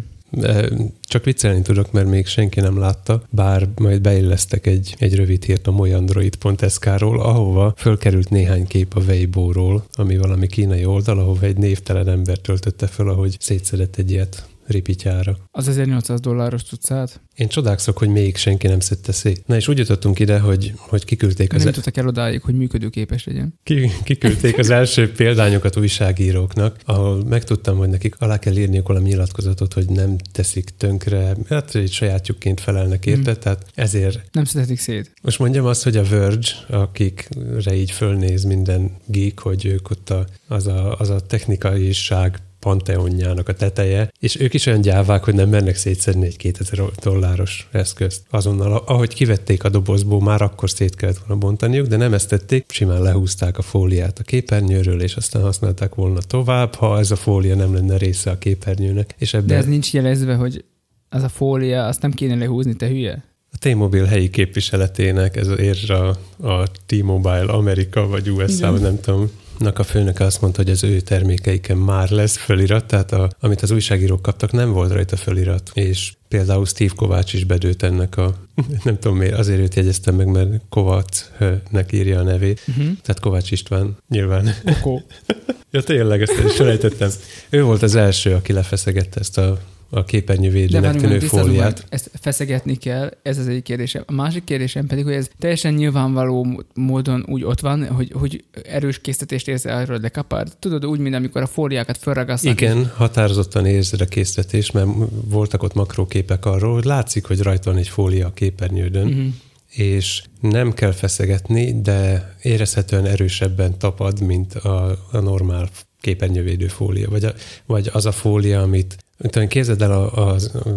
Csak viccelni tudok, mert még senki nem látta, bár majd beillesztek egy, egy rövid hírt a molyandroid.sk-ról, ahova fölkerült néhány kép a Weibo-ról, ami valami kínai oldal, ahova egy névtelen ember töltötte föl, ahogy szétszedett egy ilyet ripityára. Az 1800 dolláros cuccát? Én csodálkozok, hogy még senki nem szedte szét. Na és úgy jutottunk ide, hogy, hogy kiküldték az... Nem jutottak el odáig, hogy működőképes legyen. Ki, kiküldték az első példányokat újságíróknak, ahol megtudtam, hogy nekik alá kell írniuk valami nyilatkozatot, hogy nem teszik tönkre, hát egy sajátjukként felelnek érte, mm. tehát ezért... Nem szedhetik szét. Most mondjam azt, hogy a Verge, akikre így fölnéz minden geek, hogy ők ott a, az, a, az a technikai ság panteonjának a teteje, és ők is olyan gyávák, hogy nem mennek szétszedni egy 2000 dolláros eszközt. Azonnal, ahogy kivették a dobozból, már akkor szét kellett volna bontaniuk, de nem ezt tették, simán lehúzták a fóliát a képernyőről, és aztán használták volna tovább, ha ez a fólia nem lenne része a képernyőnek. És ebben... De ez nincs jelezve, hogy az a fólia, azt nem kéne lehúzni, te hülye? A T-Mobile helyi képviseletének ez ér a, a T-Mobile Amerika vagy USA, vagy nem tudom, nak a főnöke azt mondta, hogy az ő termékeiken már lesz fölirat, tehát a, amit az újságírók kaptak, nem volt rajta fölirat. És például Steve Kovács is bedőlt ennek a, nem tudom miért, azért őt jegyeztem meg, mert Kovácsnek írja a nevét. Uh-huh. Tehát Kovács István nyilván. Koko. ja tényleg, ezt is selejtettem. Ő volt az első, aki lefeszegette ezt a a képernyővédőnek tűnő fóliát. Ezt feszegetni kell, ez az egyik kérdésem. A másik kérdésem pedig, hogy ez teljesen nyilvánvaló módon úgy ott van, hogy, hogy erős készítést érzel arról de kapár. Tudod, úgy, mint amikor a fóliákat felragasztanak. Igen, és... határozottan érzed a készítést, mert voltak ott makróképek arról, hogy látszik, hogy rajta van egy fólia a képernyődön. Uh-huh és nem kell feszegetni, de érezhetően erősebben tapad, mint a, a normál képernyővédő fólia, vagy, a, vagy az a fólia, amit tudom, képzeld el a, a, a,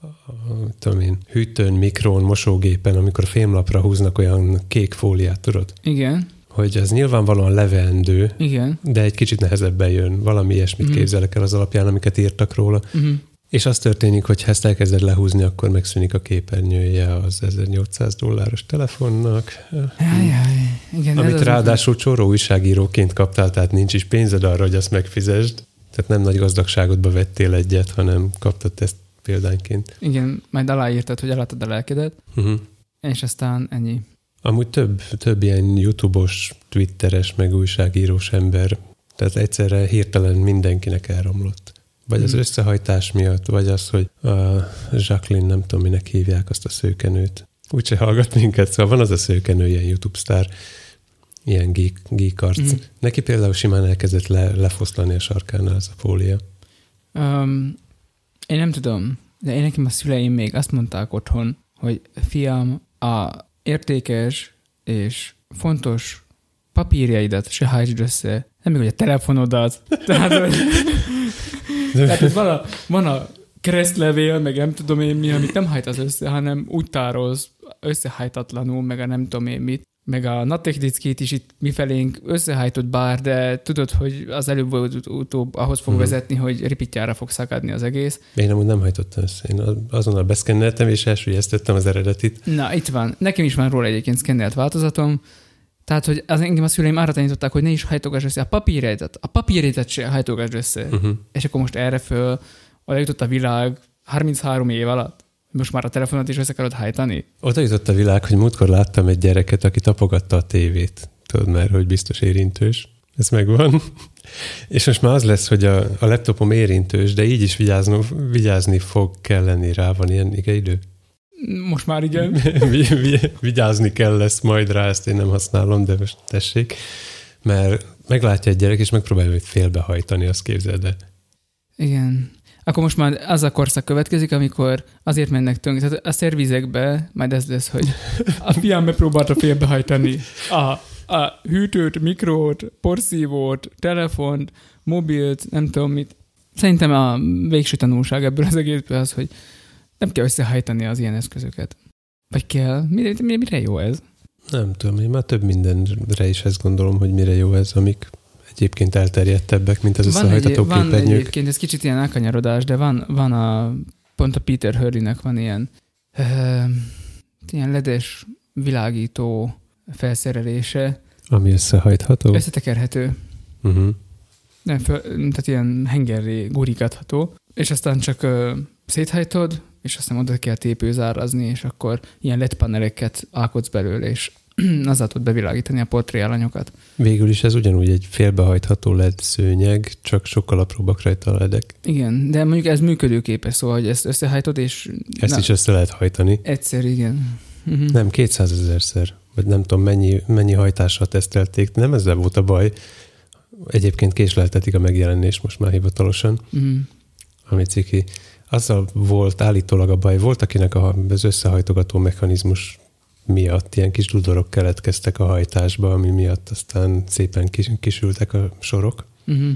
a, tudom én, hűtőn, mikron, mosógépen, amikor a fémlapra húznak olyan kék fóliát, tudod? Igen. Hogy az nyilvánvalóan leveendő, Igen. de egy kicsit nehezebben jön. Valami ilyesmit mm. képzelek el az alapján, amiket írtak róla. Mm. És az történik, hogy ha ezt elkezded lehúzni, akkor megszűnik a képernyője az 1800 dolláros telefonnak. Jaj, igen, Amit ráadásul csoró újságíróként kaptál, tehát nincs is pénzed arra, hogy azt megfizesd. Tehát nem nagy gazdagságodba vettél egyet, hanem kaptad ezt példányként. Igen, majd aláírtad, hogy eladtad a lelkedet, uh-huh. és aztán ennyi. Amúgy több, több ilyen youtube-os, twitteres, meg újságírós ember, tehát egyszerre hirtelen mindenkinek elromlott. Vagy az mhm. összehajtás miatt, vagy az, hogy a Jacqueline, nem tudom, minek hívják azt a szőkenőt. Úgyse hallgat minket, szóval van az a szőkenő, ilyen YouTube sztár, ilyen geek, geek arc. Mm. Neki például simán elkezdett le, lefoszlani a sarkánál az a fólia. Um, én nem tudom, de én nekem a szüleim még azt mondták otthon, hogy fiam, a értékes és fontos papírjaidat se hajtsd össze, nem még, hogy a telefonodat. Tehát, hogy, tehát, hogy van, a, van a keresztlevél, meg nem tudom én mi, amit nem hajtasz össze, hanem úgy tárolsz összehajtatlanul, meg a nem tudom én mit meg a Natechnickét is itt mifelénk összehajtott bár, de tudod, hogy az előbb volt utóbb ahhoz fog uh-huh. vezetni, hogy ripityára fog szakadni az egész. Én amúgy nem hajtottam össze. Én azonnal beszkenneltem, és elsüllyesztettem az eredetit. Na, itt van. Nekem is van róla egyébként szkennelt változatom. Tehát, hogy az engem a szüleim arra tanították, hogy ne is hajtogass össze a papírétet. A papírétet se hajtogass össze. Uh-huh. És akkor most erre föl, oda jutott a világ 33 év alatt. Most már a telefonot is össze akarod hajtani? Oda jutott a világ, hogy múltkor láttam egy gyereket, aki tapogatta a tévét. Tudod már, hogy biztos érintős. Ez megvan. És most már az lesz, hogy a, a laptopom érintős, de így is vigyázni, vigyázni fog kelleni rá. Van ilyen idő? Most már igen. vigyázni kell lesz majd rá, ezt én nem használom, de most tessék. Mert meglátja egy gyerek, és megpróbálja hogy félbehajtani, azt képzeld el. Igen. Akkor most már az a korszak következik, amikor azért mennek tönkre. Tehát a szervizekbe majd ez lesz, hogy a fiam megpróbálta félbehajtani a, a hűtőt, mikrót, porszívót, telefont, mobilt, nem tudom mit. Szerintem a végső tanulság ebből az egészből az, hogy nem kell összehajtani az ilyen eszközöket. Vagy kell? Mire, mire jó ez? Nem tudom, én már több mindenre is ezt gondolom, hogy mire jó ez, amik egyébként elterjedtebbek, mint az összehajtató van képernyők. Van egyébként, ez kicsit ilyen elkanyarodás, de van, van a, pont a Peter Hurley-nek van ilyen, uh, ilyen ledes világító felszerelése. Ami összehajtható? Összetekerhető. Uh-huh. Nem, föl, tehát ilyen hengerré gurikatható, és aztán csak uh, széthajtod, és aztán oda kell tépőzárazni, és akkor ilyen LED paneleket alkotsz belőle, és azzal tud bevilágítani a portréalanyokat. Végül is ez ugyanúgy egy félbehajtható LED szőnyeg, csak sokkal apróbbak rajta a ledek. Igen, de mondjuk ez működőképes, szóval hogy ezt összehajtod, és... Ezt na, is össze lehet hajtani. Egyszer, igen. Uh-huh. Nem, 200 ezerszer, vagy nem tudom mennyi, mennyi hajtással tesztelték. Nem ezzel volt a baj. Egyébként késleltetik a megjelenés most már hivatalosan, Uh-huh. ami ciki. Azzal volt állítólag a baj, volt akinek az összehajtogató mechanizmus miatt ilyen kis dudorok keletkeztek a hajtásba, ami miatt aztán szépen kis, kisültek a sorok. Uh-huh.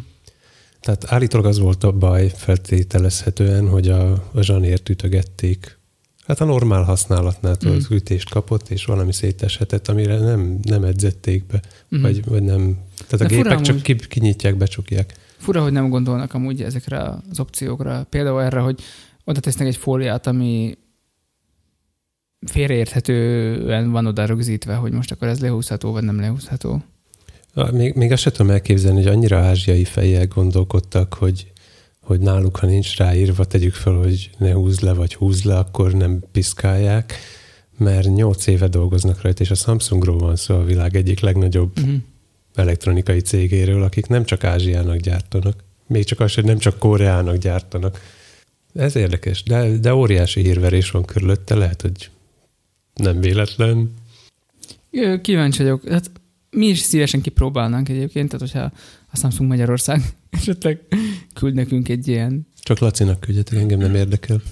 Tehát állítólag az volt a baj feltételezhetően, hogy a, a zsanért ütögették. Hát a normál használatnál az ütést kapott, és valami széteshetett, amire nem, nem edzették be, mm. vagy, vagy nem. Tehát a De fura gépek csak ki, kinyitják, becsukják. Fura, hogy nem gondolnak amúgy ezekre az opciókra. Például erre, hogy oda tesznek egy fóliát, ami félreérthetően van oda rögzítve, hogy most akkor ez lehúzható, vagy nem lehúzható. Még, még azt sem tudom elképzelni, hogy annyira ázsiai fejjel gondolkodtak, hogy, hogy náluk, ha nincs ráírva, tegyük fel, hogy ne húzd le, vagy húzd le, akkor nem piszkálják, mert nyolc éve dolgoznak rajta, és a Samsungról van szó a világ egyik legnagyobb Uh-huh. elektronikai cégéről, akik nem csak Ázsiának gyártanak, még csak az, hogy nem csak Koreának gyártanak. Ez érdekes, de, de óriási hírverés van körülötte, lehet, hogy nem véletlen. Kíváncsi vagyok. Hát mi is szívesen kipróbálnánk egyébként, tehát hogyha a Samsung Magyarország esetleg küld nekünk egy ilyen, Csak Lacinak küldjetek, engem nem érdekel.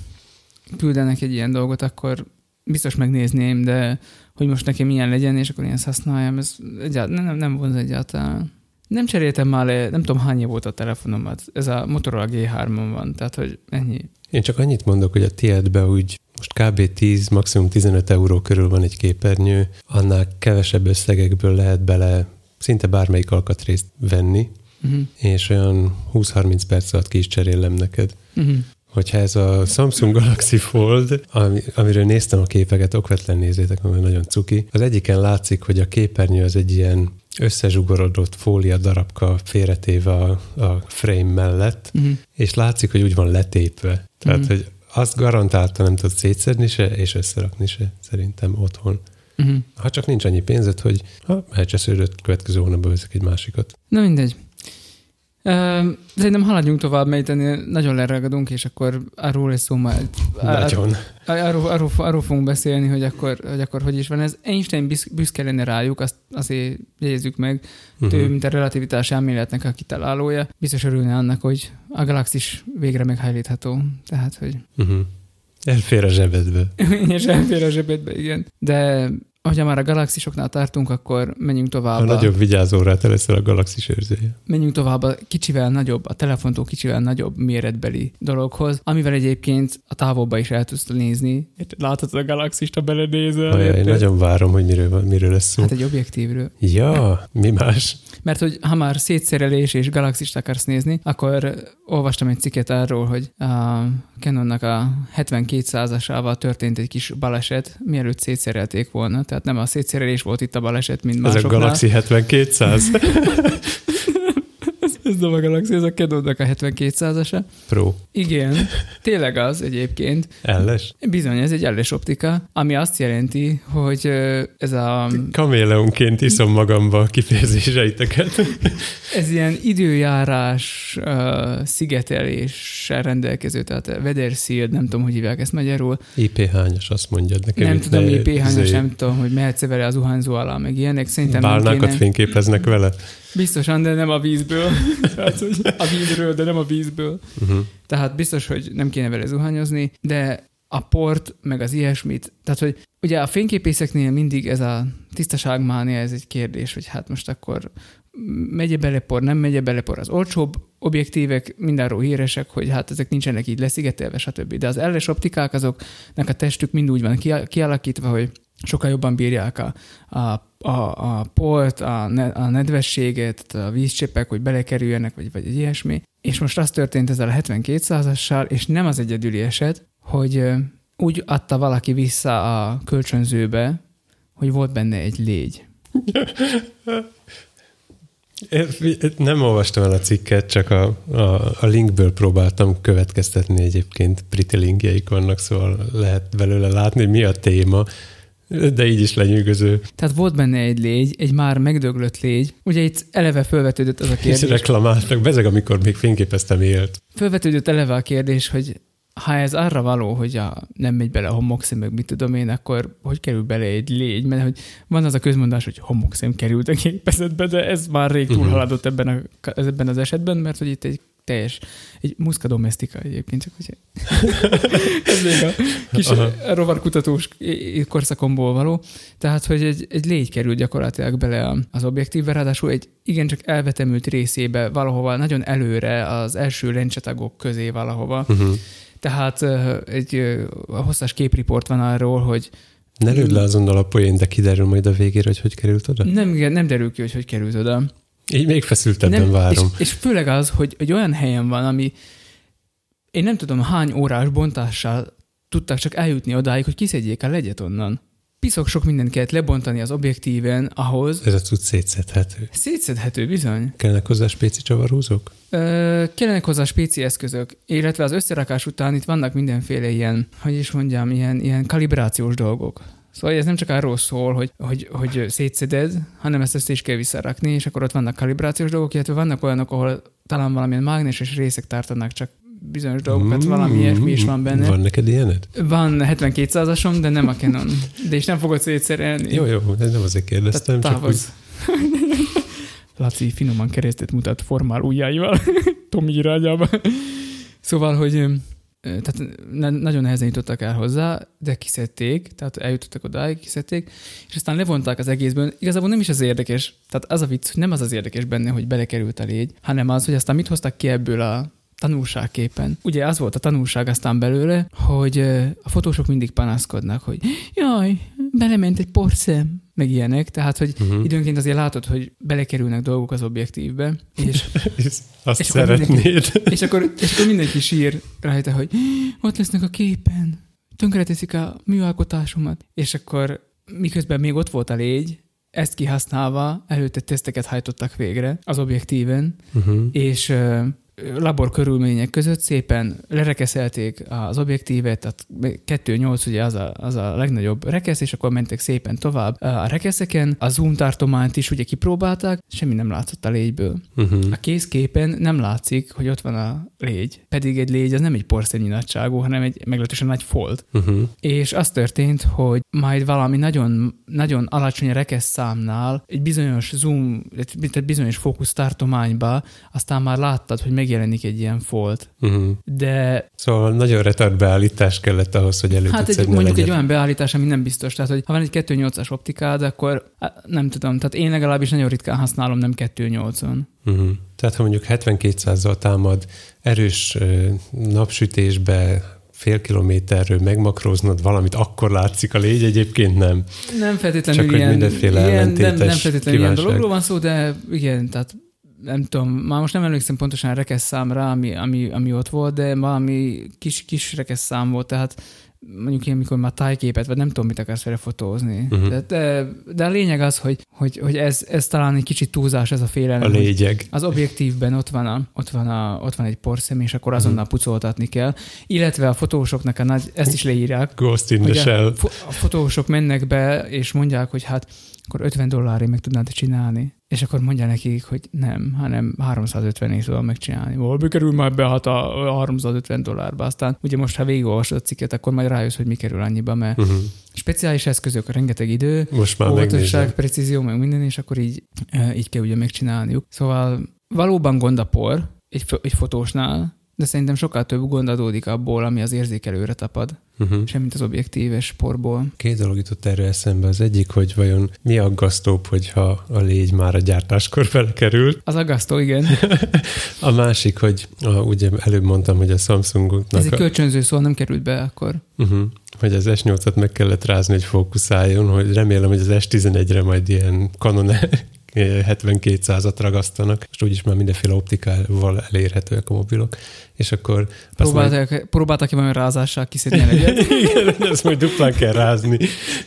küldenek egy ilyen dolgot, akkor biztos megnézném, de hogy most nekem milyen legyen, és akkor én ezt használjam, ez egyáltalán nem, nem vonz egyáltalán. Nem cseréltem már le, nem tudom hány év volt a telefonomat. Ez a Motorola G3-on van, tehát hogy ennyi. Én csak annyit mondok, hogy a tiédbe úgy most kb. 10, maximum 15 euró körül van egy képernyő, annál kevesebb összegekből lehet bele szinte bármelyik alkatrészt venni, Uh-huh. és olyan 20-30 perc alatt ki is cserélem neked. Uh-huh. Hogyha ez a Samsung Galaxy Fold, ami, amiről néztem a képeket, okvetlen nézzétek, mert nagyon cuki. Az egyiken látszik, hogy a képernyő az egy ilyen összezsugorodott fólia darabka félretéve a, a frame mellett, Uh-huh. és látszik, hogy úgy van letépve. Tehát, Mhm. hogy azt garantálta nem tudod szétszedni se, és összerakni se, szerintem otthon. Uh-huh. Ha csak nincs annyi pénzed, hogy ha elcsesződött, következő hónapban veszek egy másikat. Na mindegy. Szerintem haladjunk tovább, mert itt nagyon leragadunk, és akkor arról lesz szó majd. Nagyon. Arról, arról, arról fogunk beszélni, hogy akkor, hogy akkor hogy is van ez. Einstein büsz- büszke lenne rájuk, azt azért jegyezzük meg. Uh-huh. Ő, mint a relativitás elméletnek a kitalálója, biztos örülne annak, hogy a galaxis végre meghajlítható. Tehát, hogy Uh-huh. Elfér a zsebedbe. és elfér a zsebedbe, igen. De hogyha már a galaxisoknál tartunk, akkor menjünk tovább. A nagyobb vigyázóra te leszel a galaxis őrzője. menjünk tovább a kicsivel nagyobb, a telefontól kicsivel nagyobb méretbeli dologhoz, amivel egyébként a távolba is el tudsz nézni. Láthatod a galaxist, ha belenézel. Ajaj, érted? nagyon várom, hogy miről, van- miről lesz szó. Hát egy objektívről. Ja, mi más? Mert hogy ha már szétszerelés és galaxist akarsz nézni, akkor olvastam egy cikket arról, hogy a Canonnak a 72%-ával történt egy kis baleset, mielőtt szétszerelték volna. Tehát nem a szétszerelés volt itt a baleset, mint Ez a másoknál. Galaxy 7200 Ez nem a Galaxy, ez a Canonnak a 72%-asa. Pro. Igen, tényleg az egyébként. Elles. Bizony, ez egy elles optika, ami azt jelenti, hogy ez a Kaméleonként iszom magamba a kifejezéseiteket. ez ilyen időjárás uh, szigeteléssel rendelkező, tehát weather nem tudom, hogy hívják ezt magyarul. IP hányos, azt mondjad nekem. nem tudom, ph izé, nem tudom, hogy mehetsz vele az zuhanyzó alá, meg ilyenek. Szerintem Bálnákat fényképeznek vele. Biztosan, de nem a vízből. tehát, hogy a vízről, de nem a vízből. Uh-huh. Tehát biztos, hogy nem kéne vele zuhanyozni, de a port, meg az ilyesmit, tehát hogy ugye a fényképészeknél mindig ez a tisztaságmánia, ez egy kérdés, hogy hát most akkor megye belepor, nem megye belepor, az olcsóbb objektívek mindenről híresek, hogy hát ezek nincsenek így leszigetelve, stb. De az elles optikák azoknak a testük mind úgy van kia- kialakítva, hogy sokkal jobban bírják a, a, a, a port, a, ne, a nedvességet, a vízcsepek, hogy belekerüljenek, vagy, vagy egy ilyesmi. És most az történt ezzel a 72 és nem az egyedüli eset, hogy úgy adta valaki vissza a kölcsönzőbe, hogy volt benne egy légy. Nem olvastam el a cikket, csak a, a, a linkből próbáltam következtetni egyébként, pretty linkjeik vannak, szóval lehet belőle látni, mi a téma. De így is lenyűgöző. Tehát volt benne egy légy, egy már megdöglött légy. Ugye itt eleve felvetődött az a És kérdés. reklamáltak, bezeg, amikor még fényképeztem élt. Felvetődött eleve a kérdés, hogy ha ez arra való, hogy a, nem megy bele a homokszem, meg mit tudom én, akkor hogy kerül bele egy légy? Mert hogy van az a közmondás, hogy homokszem került a gépezetbe, de ez már rég Mhm. túlhaladott ebben, a, ebben az esetben, mert hogy itt egy teljes, egy muszka domestika egyébként, csak hogy ez még a kis Aha. rovarkutatós korszakomból való. Tehát, hogy egy, egy légy kerül gyakorlatilag bele az objektívbe, ráadásul egy igencsak elvetemült részébe valahova, nagyon előre az első lencsetagok közé valahova. Uh-huh. Tehát egy hosszas képriport van arról, hogy Ne lőd le azonnal a poén, de kiderül majd a végére, hogy hogy került oda. nem, nem derül ki, hogy hogy került oda. Így még feszültebben nem, várom. És, és főleg az, hogy egy olyan helyen van, ami én nem tudom hány órás bontással tudtak csak eljutni odáig, hogy kiszedjék a legyet onnan. Piszok sok mindent kellett lebontani az objektíven ahhoz, Ez a cucc szétszedhető. szétszedhető bizony. Kellnek hozzá spéci csavarhúzók? Ö, kellenek hozzá spéci eszközök, illetve az összerakás után itt vannak mindenféle ilyen, hogy is mondjam, ilyen, ilyen kalibrációs dolgok. Szóval ez nem csak arról szól, hogy, hogy, hogy szétszeded, hanem ezt össze is kell visszarakni, és akkor ott vannak kalibrációs dolgok, illetve vannak olyanok, ahol talán valamilyen mágneses részek tartanak csak bizonyos dolgokat, valami ilyesmi is van benne. Van neked ilyened? Van 7200-asom, de nem a Canon. De és nem fogod szétszerelni. Jó, jó, ez nem azért kérdeztem, Tehát csak úgy. Laci finoman keresztet mutat formál ujjaival Tomi irányába. Szóval, hogy tehát nagyon nehezen jutottak el hozzá, de kiszedték, tehát eljutottak odáig, kiszedték, és aztán levonták az egészből. Igazából nem is az érdekes, tehát az a vicc, hogy nem az az érdekes benne, hogy belekerült a légy, hanem az, hogy aztán mit hoztak ki ebből a tanulságképpen. Ugye az volt a tanulság aztán belőle, hogy a fotósok mindig panaszkodnak, hogy jaj, belement egy porszem, meg ilyenek, tehát hogy uh-huh. időnként azért látod, hogy belekerülnek dolgok az objektívbe, és, azt és akkor szeretnéd. és, akkor, és akkor mindenki sír rajta, hogy ott lesznek a képen, tönkreteszik a műalkotásomat, és akkor miközben még ott volt a légy, ezt kihasználva előtte teszteket hajtottak végre az objektíven, Uh-huh. és labor körülmények között szépen lerekeszelték az objektívet, tehát 2.8 ugye az a, az a legnagyobb rekesz, és akkor mentek szépen tovább a rekeszeken. A zoom tartományt is ugye kipróbálták, semmi nem látszott a légyből. Uh-huh. A kézképen nem látszik, hogy ott van a légy. Pedig egy légy az nem egy porszemnyi nagyságú, hanem egy meglehetősen nagy fold. Uh-huh. És az történt, hogy majd valami nagyon, nagyon alacsony rekesz számnál, egy bizonyos zoom, tehát bizonyos fókusz tartományba, aztán már láttad, hogy megjelenik egy ilyen fold. Uh-huh. De Szóval nagyon retard beállítás kellett ahhoz, hogy elő hát egy, mondjuk egy legyet. olyan beállítás, ami nem biztos. Tehát, hogy ha van egy 2.8-as optikád, akkor nem tudom, tehát én legalábbis nagyon ritkán használom nem 2.8-on. Uh-huh. Tehát ha mondjuk 7200-zal támad erős napsütésbe fél kilométerről megmakróznod valamit, akkor látszik a légy, egyébként nem. Nem feltétlenül Csak hogy ilyen, mindenféle ilyen nem, nem feltétlenül ilyen kívánság. dologról van szó, de igen, tehát nem tudom, már most nem emlékszem pontosan a rekesz számra, ami, ami, ami ott volt, de valami kis, kis rekesz szám volt, tehát mondjuk ilyen, mikor már tájképet, vagy nem tudom, mit akarsz vele fotózni. Uh-huh. De, de, de, a lényeg az, hogy, hogy, hogy ez, ez talán egy kicsit túlzás, ez a félelem. A hogy légyeg. Az objektívben ott van, a, ott, van a, ott van egy porszem, és akkor azonnal pucoltatni kell. Illetve a fotósoknak a nagy, ezt is leírják, Ghost in the shell. fo- a fotósok mennek be, és mondják, hogy hát akkor 50 dollárért meg tudnád csinálni. És akkor mondja nekik, hogy nem, hanem 350 ért tudom megcsinálni. Hol kerül már be hát a 350 dollárba? Aztán ugye most, ha végigolvasod a cikket, akkor majd rájössz, hogy mi kerül annyiba, mert Uh-huh. speciális eszközök, rengeteg idő, Most már óvatosság, precízió, meg minden, és akkor így, eh, így kell ugye megcsinálniuk. Szóval valóban gond a por egy, egy fotósnál, de szerintem sokkal több gond adódik abból, ami az érzékelőre tapad, Uh-huh. semmint az objektíves porból. Két dolog jutott erre eszembe. Az egyik, hogy vajon mi aggasztóbb, hogyha a légy már a gyártáskor belekerült. Az aggasztó, igen. A másik, hogy a, ugye előbb mondtam, hogy a Samsungnak Ez egy kölcsönző szó, nem került be akkor. uh-huh, hogy az S8-at meg kellett rázni, hogy fókuszáljon, hogy remélem, hogy az S11-re majd ilyen Canon 72 százat ragasztanak, és úgyis már mindenféle optikával elérhetőek a mobilok. És akkor... Próbáltak, majd... próbáltak ki valami rázással kiszedni egyet? Igen, ezt majd duplán kell rázni.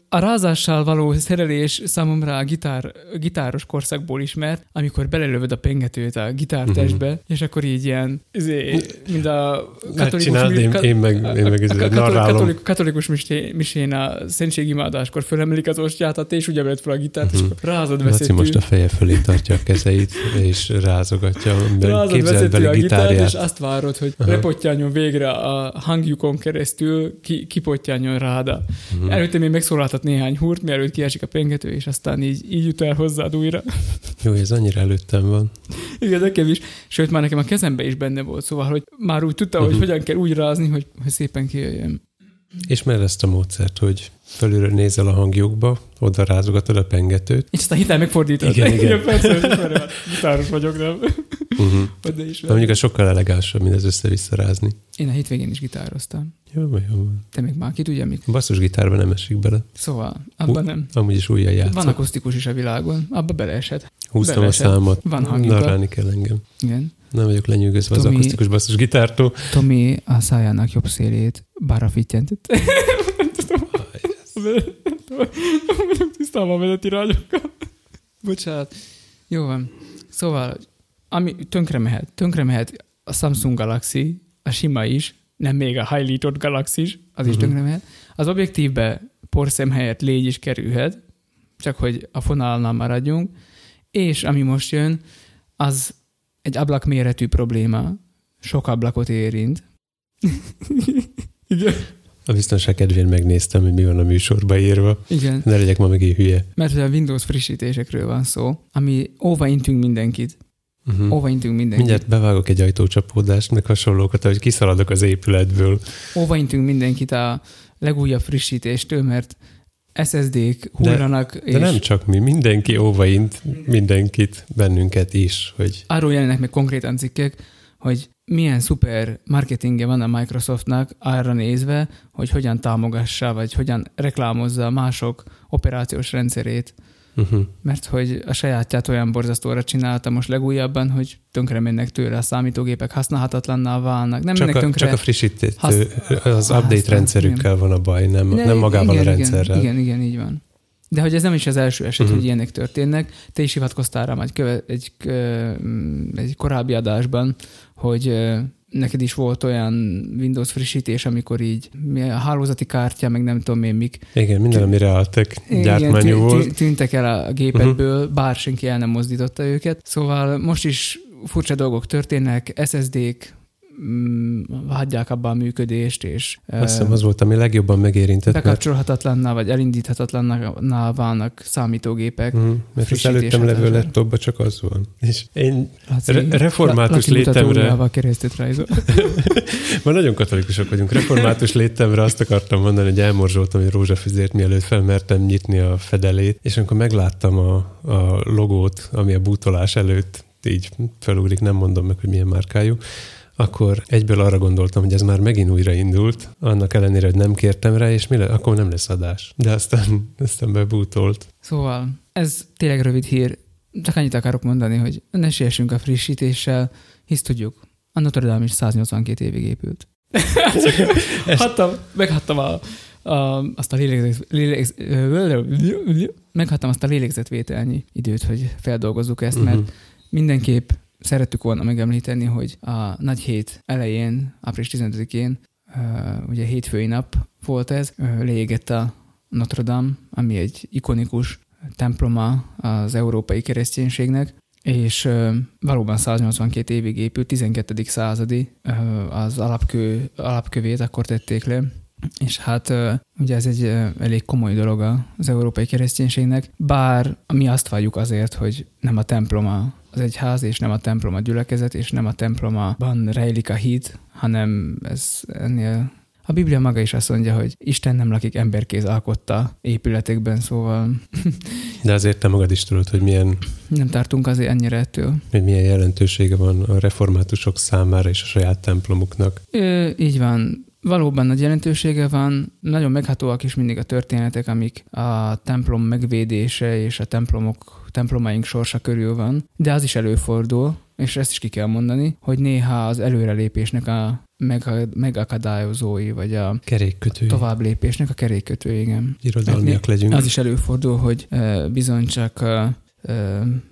A rázással való szerelés számomra a gitár, gitáros korszakból ismert, amikor belelövöd a pengetőt a gitártestbe, uh-huh. és akkor így ilyen, izé, mind a katolikus... Csináld, én, én meg, én meg a, a, katolikus, katolikus misén a szentségimádáskor fölemelik az ostját, a és emelt fel a gitárt, uh-huh. és akkor rázad veszető. most a feje fölé tartja a kezeit, és rázogatja. Rázad veszető a gitárt, és azt várod, hogy Aha. lepottyanjon végre a hangjukon keresztül, ki, kipottyanjon ráda. Uh-huh. Előtte még megszólaltat néhány húrt, mielőtt kiesik a pengető, és aztán így, így jut el hozzád újra. Jó, ez annyira előttem van. Igen, nekem is. Sőt, már nekem a kezembe is benne volt, szóval, hogy már úgy tudta, uh-huh. hogy hogyan kell úgy rázni, hogy, hogy szépen kijöjjön. Ismered ezt a módszert, hogy felülről nézel a hangjukba, oda rázogatod a pengetőt. És aztán hitel megfordítod. Igen, igen. igen persze, gitáros vagyok, nem? Uh-huh. De is mondjuk ez sokkal elegánsabb, mint ez össze-vissza rázni. Én a hétvégén is gitároztam. Jó, jó. Te még már ki tudja, mik? Basszus gitárban nem esik bele. Szóval, abban nem. Amúgy is újjal játszok. Van akusztikus is a világon, abba beleesett. Húztam beleesett. a számot. Van hangjuk. Narrálni kell engem. Igen. Nem vagyok lenyűgözve Tomi, az akusztikus basszus gitártól. Tomi a szájának jobb szélét bárra fittyentett. Nem tisztában veled irányokkal. Bocsánat. Jó van. Szóval, ami tönkre mehet, tönkre mehet a Samsung Galaxy, a sima is, nem még a high Galaxy is, az is uh-huh. tönkre mehet. Az objektívbe porszem helyett légy is kerülhet, csak hogy a fonálnál maradjunk, és ami most jön, az egy ablakméretű probléma, sok ablakot érint. Igen. A biztonság kedvén megnéztem, hogy mi van a műsorba írva. Igen. Ne legyek ma megint hülye. Mert a Windows frissítésekről van szó, ami óvaintünk mindenkit. Uh-huh. Óvaintünk mindenkit. Mindjárt bevágok egy ajtócsapódást, meg hasonlókat, hogy kiszaladok az épületből. Óvaintünk mindenkit a legújabb frissítéstől, mert SSD-k hullanak. De, és de nem csak mi, mindenki óvaint mindenkit, bennünket is. Hogy... Arról jelennek meg konkrétan cikkek, hogy milyen szuper marketingje van a Microsoftnak arra nézve, hogy hogyan támogassa, vagy hogyan reklámozza mások operációs rendszerét. Uh-huh. Mert hogy a sajátját olyan borzasztóra csinálta most legújabban, hogy tönkre mennek tőle a számítógépek, használhatatlanná válnak. Nem csak, a, tönkre, csak a frissítő, hasz, az update rendszerükkel igen. van a baj, nem, De nem magával igen, a rendszerrel. Igen, igen, így van. De hogy ez nem is az első eset, uh-huh. hogy ilyenek történnek. Te is hivatkoztál rá egy, köve, egy, egy korábbi adásban, hogy neked is volt olyan Windows frissítés, amikor így a hálózati kártya, meg nem tudom én mik. Igen, minden, amire álltak, gyártmányú volt. Tűntek el a gépedből, uh-huh. bár senki el nem mozdította őket. Szóval most is furcsa dolgok történnek, SSD-k, Mm, hagyják abban a működést, és... Azt hiszem az volt, ami legjobban megérintett. Bekapcsolhatatlanná, vagy elindíthatatlanná válnak számítógépek. Mm, mert az előttem levő laptopban csak az van. És én Laci, re- református la, létemre... Ma nagyon katolikusok vagyunk. Református létemre azt akartam mondani, hogy elmorzsoltam egy rózsafüzért, mielőtt felmertem nyitni a fedelét, és amikor megláttam a, a logót, ami a bútolás előtt így felugrik, nem mondom meg, hogy milyen márkájú, akkor egyből arra gondoltam, hogy ez már megint újraindult, annak ellenére, hogy nem kértem rá, és mi le, akkor nem lesz adás. De aztán, aztán bebútolt. Szóval ez tényleg rövid hír. Csak annyit akarok mondani, hogy ne siessünk a frissítéssel, hisz tudjuk, a Notre Dame is 182 évig épült. hattam, meghattam a, a, azt a lélegzet, lélegz, meghattam azt a lélegzetvételnyi időt, hogy feldolgozzuk ezt, mert mindenképp szerettük volna megemlíteni, hogy a nagy hét elején, április 15-én, ugye hétfői nap volt ez, leégett a Notre Dame, ami egy ikonikus temploma az európai kereszténységnek, és valóban 182 évig épült, 12. századi az alapkő, alapkövét akkor tették le, és hát ugye ez egy elég komoly dolog az európai kereszténységnek, bár mi azt valljuk azért, hogy nem a temploma az egy ház, és nem a templom a gyülekezet, és nem a templomban rejlik a híd, hanem ez ennél a Biblia maga is azt mondja, hogy Isten nem lakik emberkéz alkotta épületekben, szóval... De azért te magad is tudod, hogy milyen... Nem tartunk azért ennyire ettől. Hogy milyen jelentősége van a reformátusok számára és a saját templomuknak. Ö, így van valóban nagy jelentősége van, nagyon meghatóak is mindig a történetek, amik a templom megvédése és a templomok, templomaink sorsa körül van, de az is előfordul, és ezt is ki kell mondani, hogy néha az előrelépésnek a megakadályozói, vagy a kerékkötői. tovább lépésnek a kerékkötői, igen. Irodalmiak legyünk. Az is előfordul, hogy bizony csak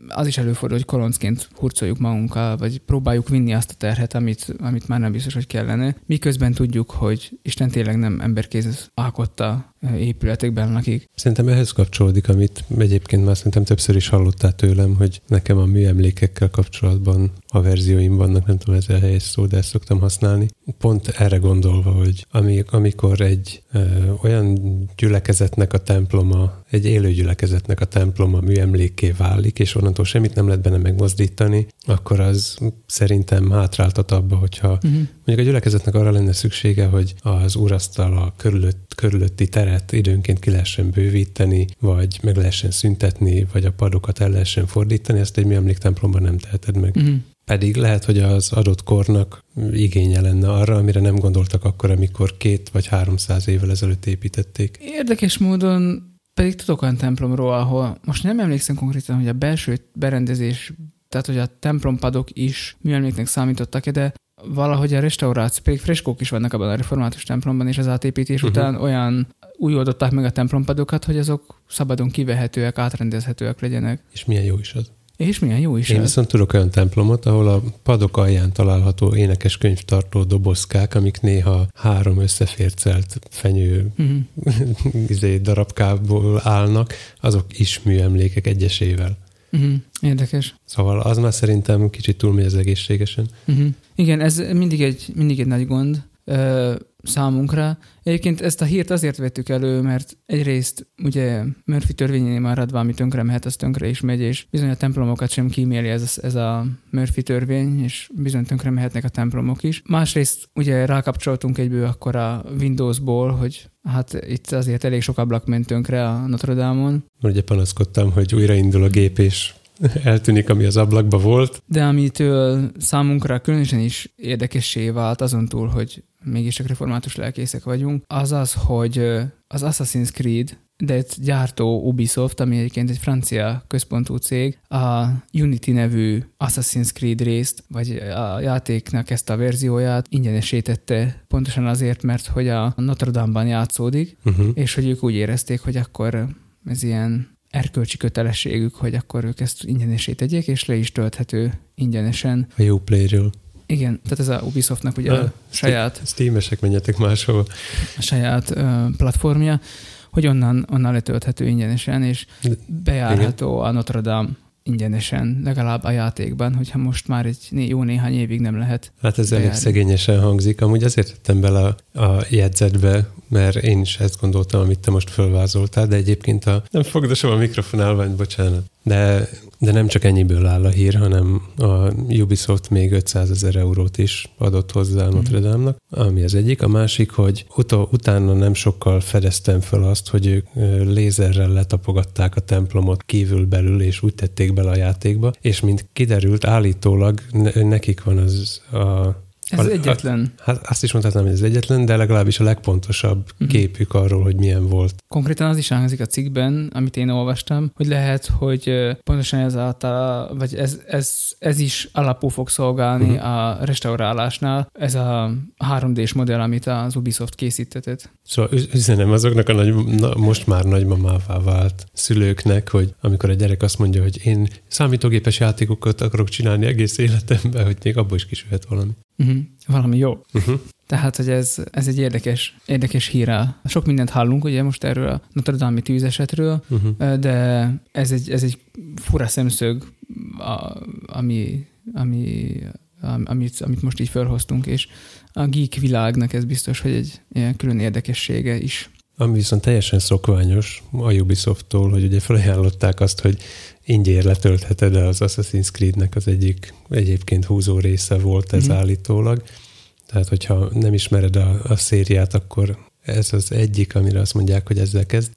az is előfordul, hogy koloncként hurcoljuk magunkkal, vagy próbáljuk vinni azt a terhet, amit, amit már nem biztos, hogy kellene. Miközben tudjuk, hogy Isten tényleg nem emberkéz alkotta épületekben lakik. Szerintem ehhez kapcsolódik, amit egyébként már szerintem többször is hallottál tőlem, hogy nekem a műemlékekkel kapcsolatban a verzióim vannak, nem tudom, ez a helyes szó, de ezt szoktam használni. Pont erre gondolva, hogy amikor egy ö, olyan gyülekezetnek a temploma, egy élő gyülekezetnek a temploma műemlékké válik, és onnantól semmit nem lehet benne megmozdítani, akkor az szerintem hátráltat abba, hogyha uh-huh. Mondjuk a gyülekezetnek arra lenne szüksége, hogy az úrasztal a körülött, körülötti teret időnként ki lehessen bővíteni, vagy meg lehessen szüntetni, vagy a padokat el lehessen fordítani, ezt egy műemléktemplomban nem teheted meg. Uh-huh. Pedig lehet, hogy az adott kornak igénye lenne arra, amire nem gondoltak akkor, amikor két vagy háromszáz évvel ezelőtt építették. Érdekes módon pedig tudok olyan templomról, ahol most nem emlékszem konkrétan, hogy a belső berendezés, tehát hogy a templompadok is műemléknek számítottak de valahogy a restauráció, pedig freskók is vannak abban a református templomban, és az átépítés uh-huh. után olyan úgy oldották meg a templompadokat, hogy azok szabadon kivehetőek, átrendezhetőek legyenek. És milyen jó is az. És milyen jó is Én ez. viszont tudok olyan templomot, ahol a padok alján található énekes könyvtartó dobozkák, amik néha három összefércelt fenyő uh-huh. darabkából állnak, azok is műemlékek egyesével. Uh-huh. Érdekes. Szóval az már szerintem kicsit túlmegy az egészségesen. Uh-huh. Igen, ez mindig egy, mindig egy nagy gond számunkra. Egyébként ezt a hírt azért vettük elő, mert egyrészt ugye Murphy törvényénél maradva, ami tönkre mehet, az tönkre is megy, és bizony a templomokat sem kíméli ez, ez a Murphy törvény, és bizony tönkre mehetnek a templomok is. Másrészt ugye rákapcsoltunk egyből akkor a Windowsból, hogy hát itt azért elég sok ablak ment tönkre a Notre Dame-on. Ugye panaszkodtam, hogy újraindul a gép, és eltűnik, ami az ablakba volt. De amitől számunkra különösen is érdekessé vált azon túl, hogy mégis csak református lelkészek vagyunk, az az, hogy az Assassin's Creed, de egy gyártó Ubisoft, ami egyébként egy francia központú cég, a Unity nevű Assassin's Creed részt, vagy a játéknak ezt a verzióját ingyenesítette pontosan azért, mert hogy a Notre Dame-ban játszódik, uh-huh. és hogy ők úgy érezték, hogy akkor ez ilyen erkölcsi kötelességük, hogy akkor ők ezt ingyenesé tegyék, és le is tölthető ingyenesen. A jó ről igen, tehát ez a Ubisoftnak ugye a, a saját... Steamesek menjetek máshova. A saját uh, platformja, hogy onnan, onnan letölthető ingyenesen, és bejárható Igen. a Notre Dame ingyenesen, legalább a játékban, hogyha most már egy jó néhány évig nem lehet. Hát ez elég szegényesen hangzik. Amúgy azért tettem bele a, a jegyzetbe, mert én is ezt gondoltam, amit te most fölvázoltál, de egyébként a... Nem fogdosom a mikrofonálványt, bocsánat. De, de nem csak ennyiből áll a hír, hanem a Ubisoft még 500 ezer eurót is adott hozzá mhm. Notre Dame-nak, ami az egyik. A másik, hogy ut- utána nem sokkal fedeztem fel azt, hogy ők lézerrel letapogatták a templomot kívül-belül, és úgy tették bele a játékba, és mint kiderült, állítólag nekik van az a ez az egyetlen. A, hát azt is mondhatnám, hogy ez egyetlen, de legalábbis a legpontosabb uh-huh. képük arról, hogy milyen volt. Konkrétan az is hangzik a cikkben, amit én olvastam, hogy lehet, hogy pontosan ez által, vagy ez, ez, ez is alapul fog szolgálni uh-huh. a restaurálásnál, ez a 3D-s modell, amit az Ubisoft készítetett. Szóval üzenem azoknak a nagy, na, most már nagymamává vált szülőknek, hogy amikor a gyerek azt mondja, hogy én számítógépes játékokat akarok csinálni egész életemben, hogy még abból is kisülhet valami. Uh-huh. Valami jó. Uh-huh. Tehát, hogy ez, ez egy érdekes, érdekes hír. Sok mindent hallunk ugye most erről a Notre Dame tűzesetről, uh-huh. de ez egy, ez egy fura szemszög, a, ami, ami, amit, amit most így felhoztunk, és a geek világnak ez biztos, hogy egy ilyen külön érdekessége is. Ami viszont teljesen szokványos a Ubisoft-tól, hogy ugye felajánlották azt, hogy ingyen letöltheted, az Assassin's Creed-nek az egyik egyébként húzó része volt ez mm-hmm. állítólag. Tehát, hogyha nem ismered a, a szériát, akkor ez az egyik, amire azt mondják, hogy ezzel kezd.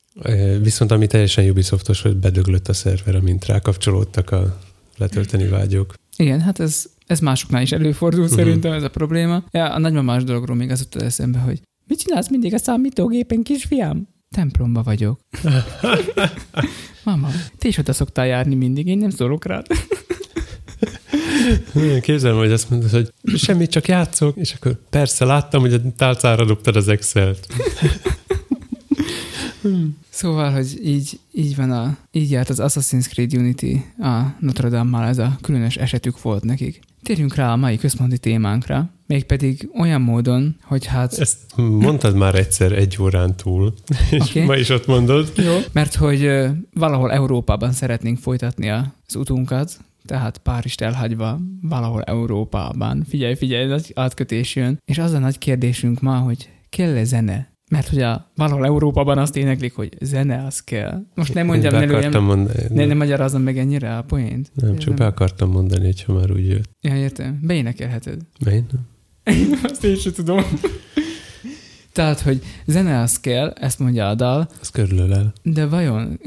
Viszont ami teljesen Ubisoftos, hogy bedöglött a szerver, amint rákapcsolódtak a letölteni vágyók. Igen, hát ez, ez másoknál is előfordul uh-huh. szerintem ez a probléma. Ja, a nagymamás dologról még az jutott eszembe, hogy Mit csinálsz mindig a számítógépen, kisfiam? Templomba vagyok. Mama, te is oda szoktál járni mindig, én nem szólok rád. Képzelem, hogy azt mondod, hogy semmit, csak játszok, és akkor persze láttam, hogy a tálcára dobtad az Excel-t. Szóval, hogy így, így van a, így járt az Assassin's Creed Unity a Notre Dame-mal, ez a különös esetük volt nekik. Térjünk rá a mai központi témánkra, mégpedig olyan módon, hogy hát... Ezt mondtad már egyszer egy órán túl, és okay. ma is ott mondod. Jó, mert hogy valahol Európában szeretnénk folytatni az utunkat, tehát Párizst elhagyva valahol Európában. Figyelj, figyelj, nagy átkötés jön. És az a nagy kérdésünk ma, hogy kell-e zene? Mert hogy a, valahol Európában azt éneklik, hogy zene az kell. Most nem mondjam, be akartam mondani. Ne, nem magyarázom meg ennyire a poént. Nem, csak nem. be akartam mondani, hogyha már úgy jött. Ja, értem. Beénekelheted. Beén? Azt én sem tudom. Tehát, hogy zene az kell, ezt mondja a dal. Az körülölel. De vajon,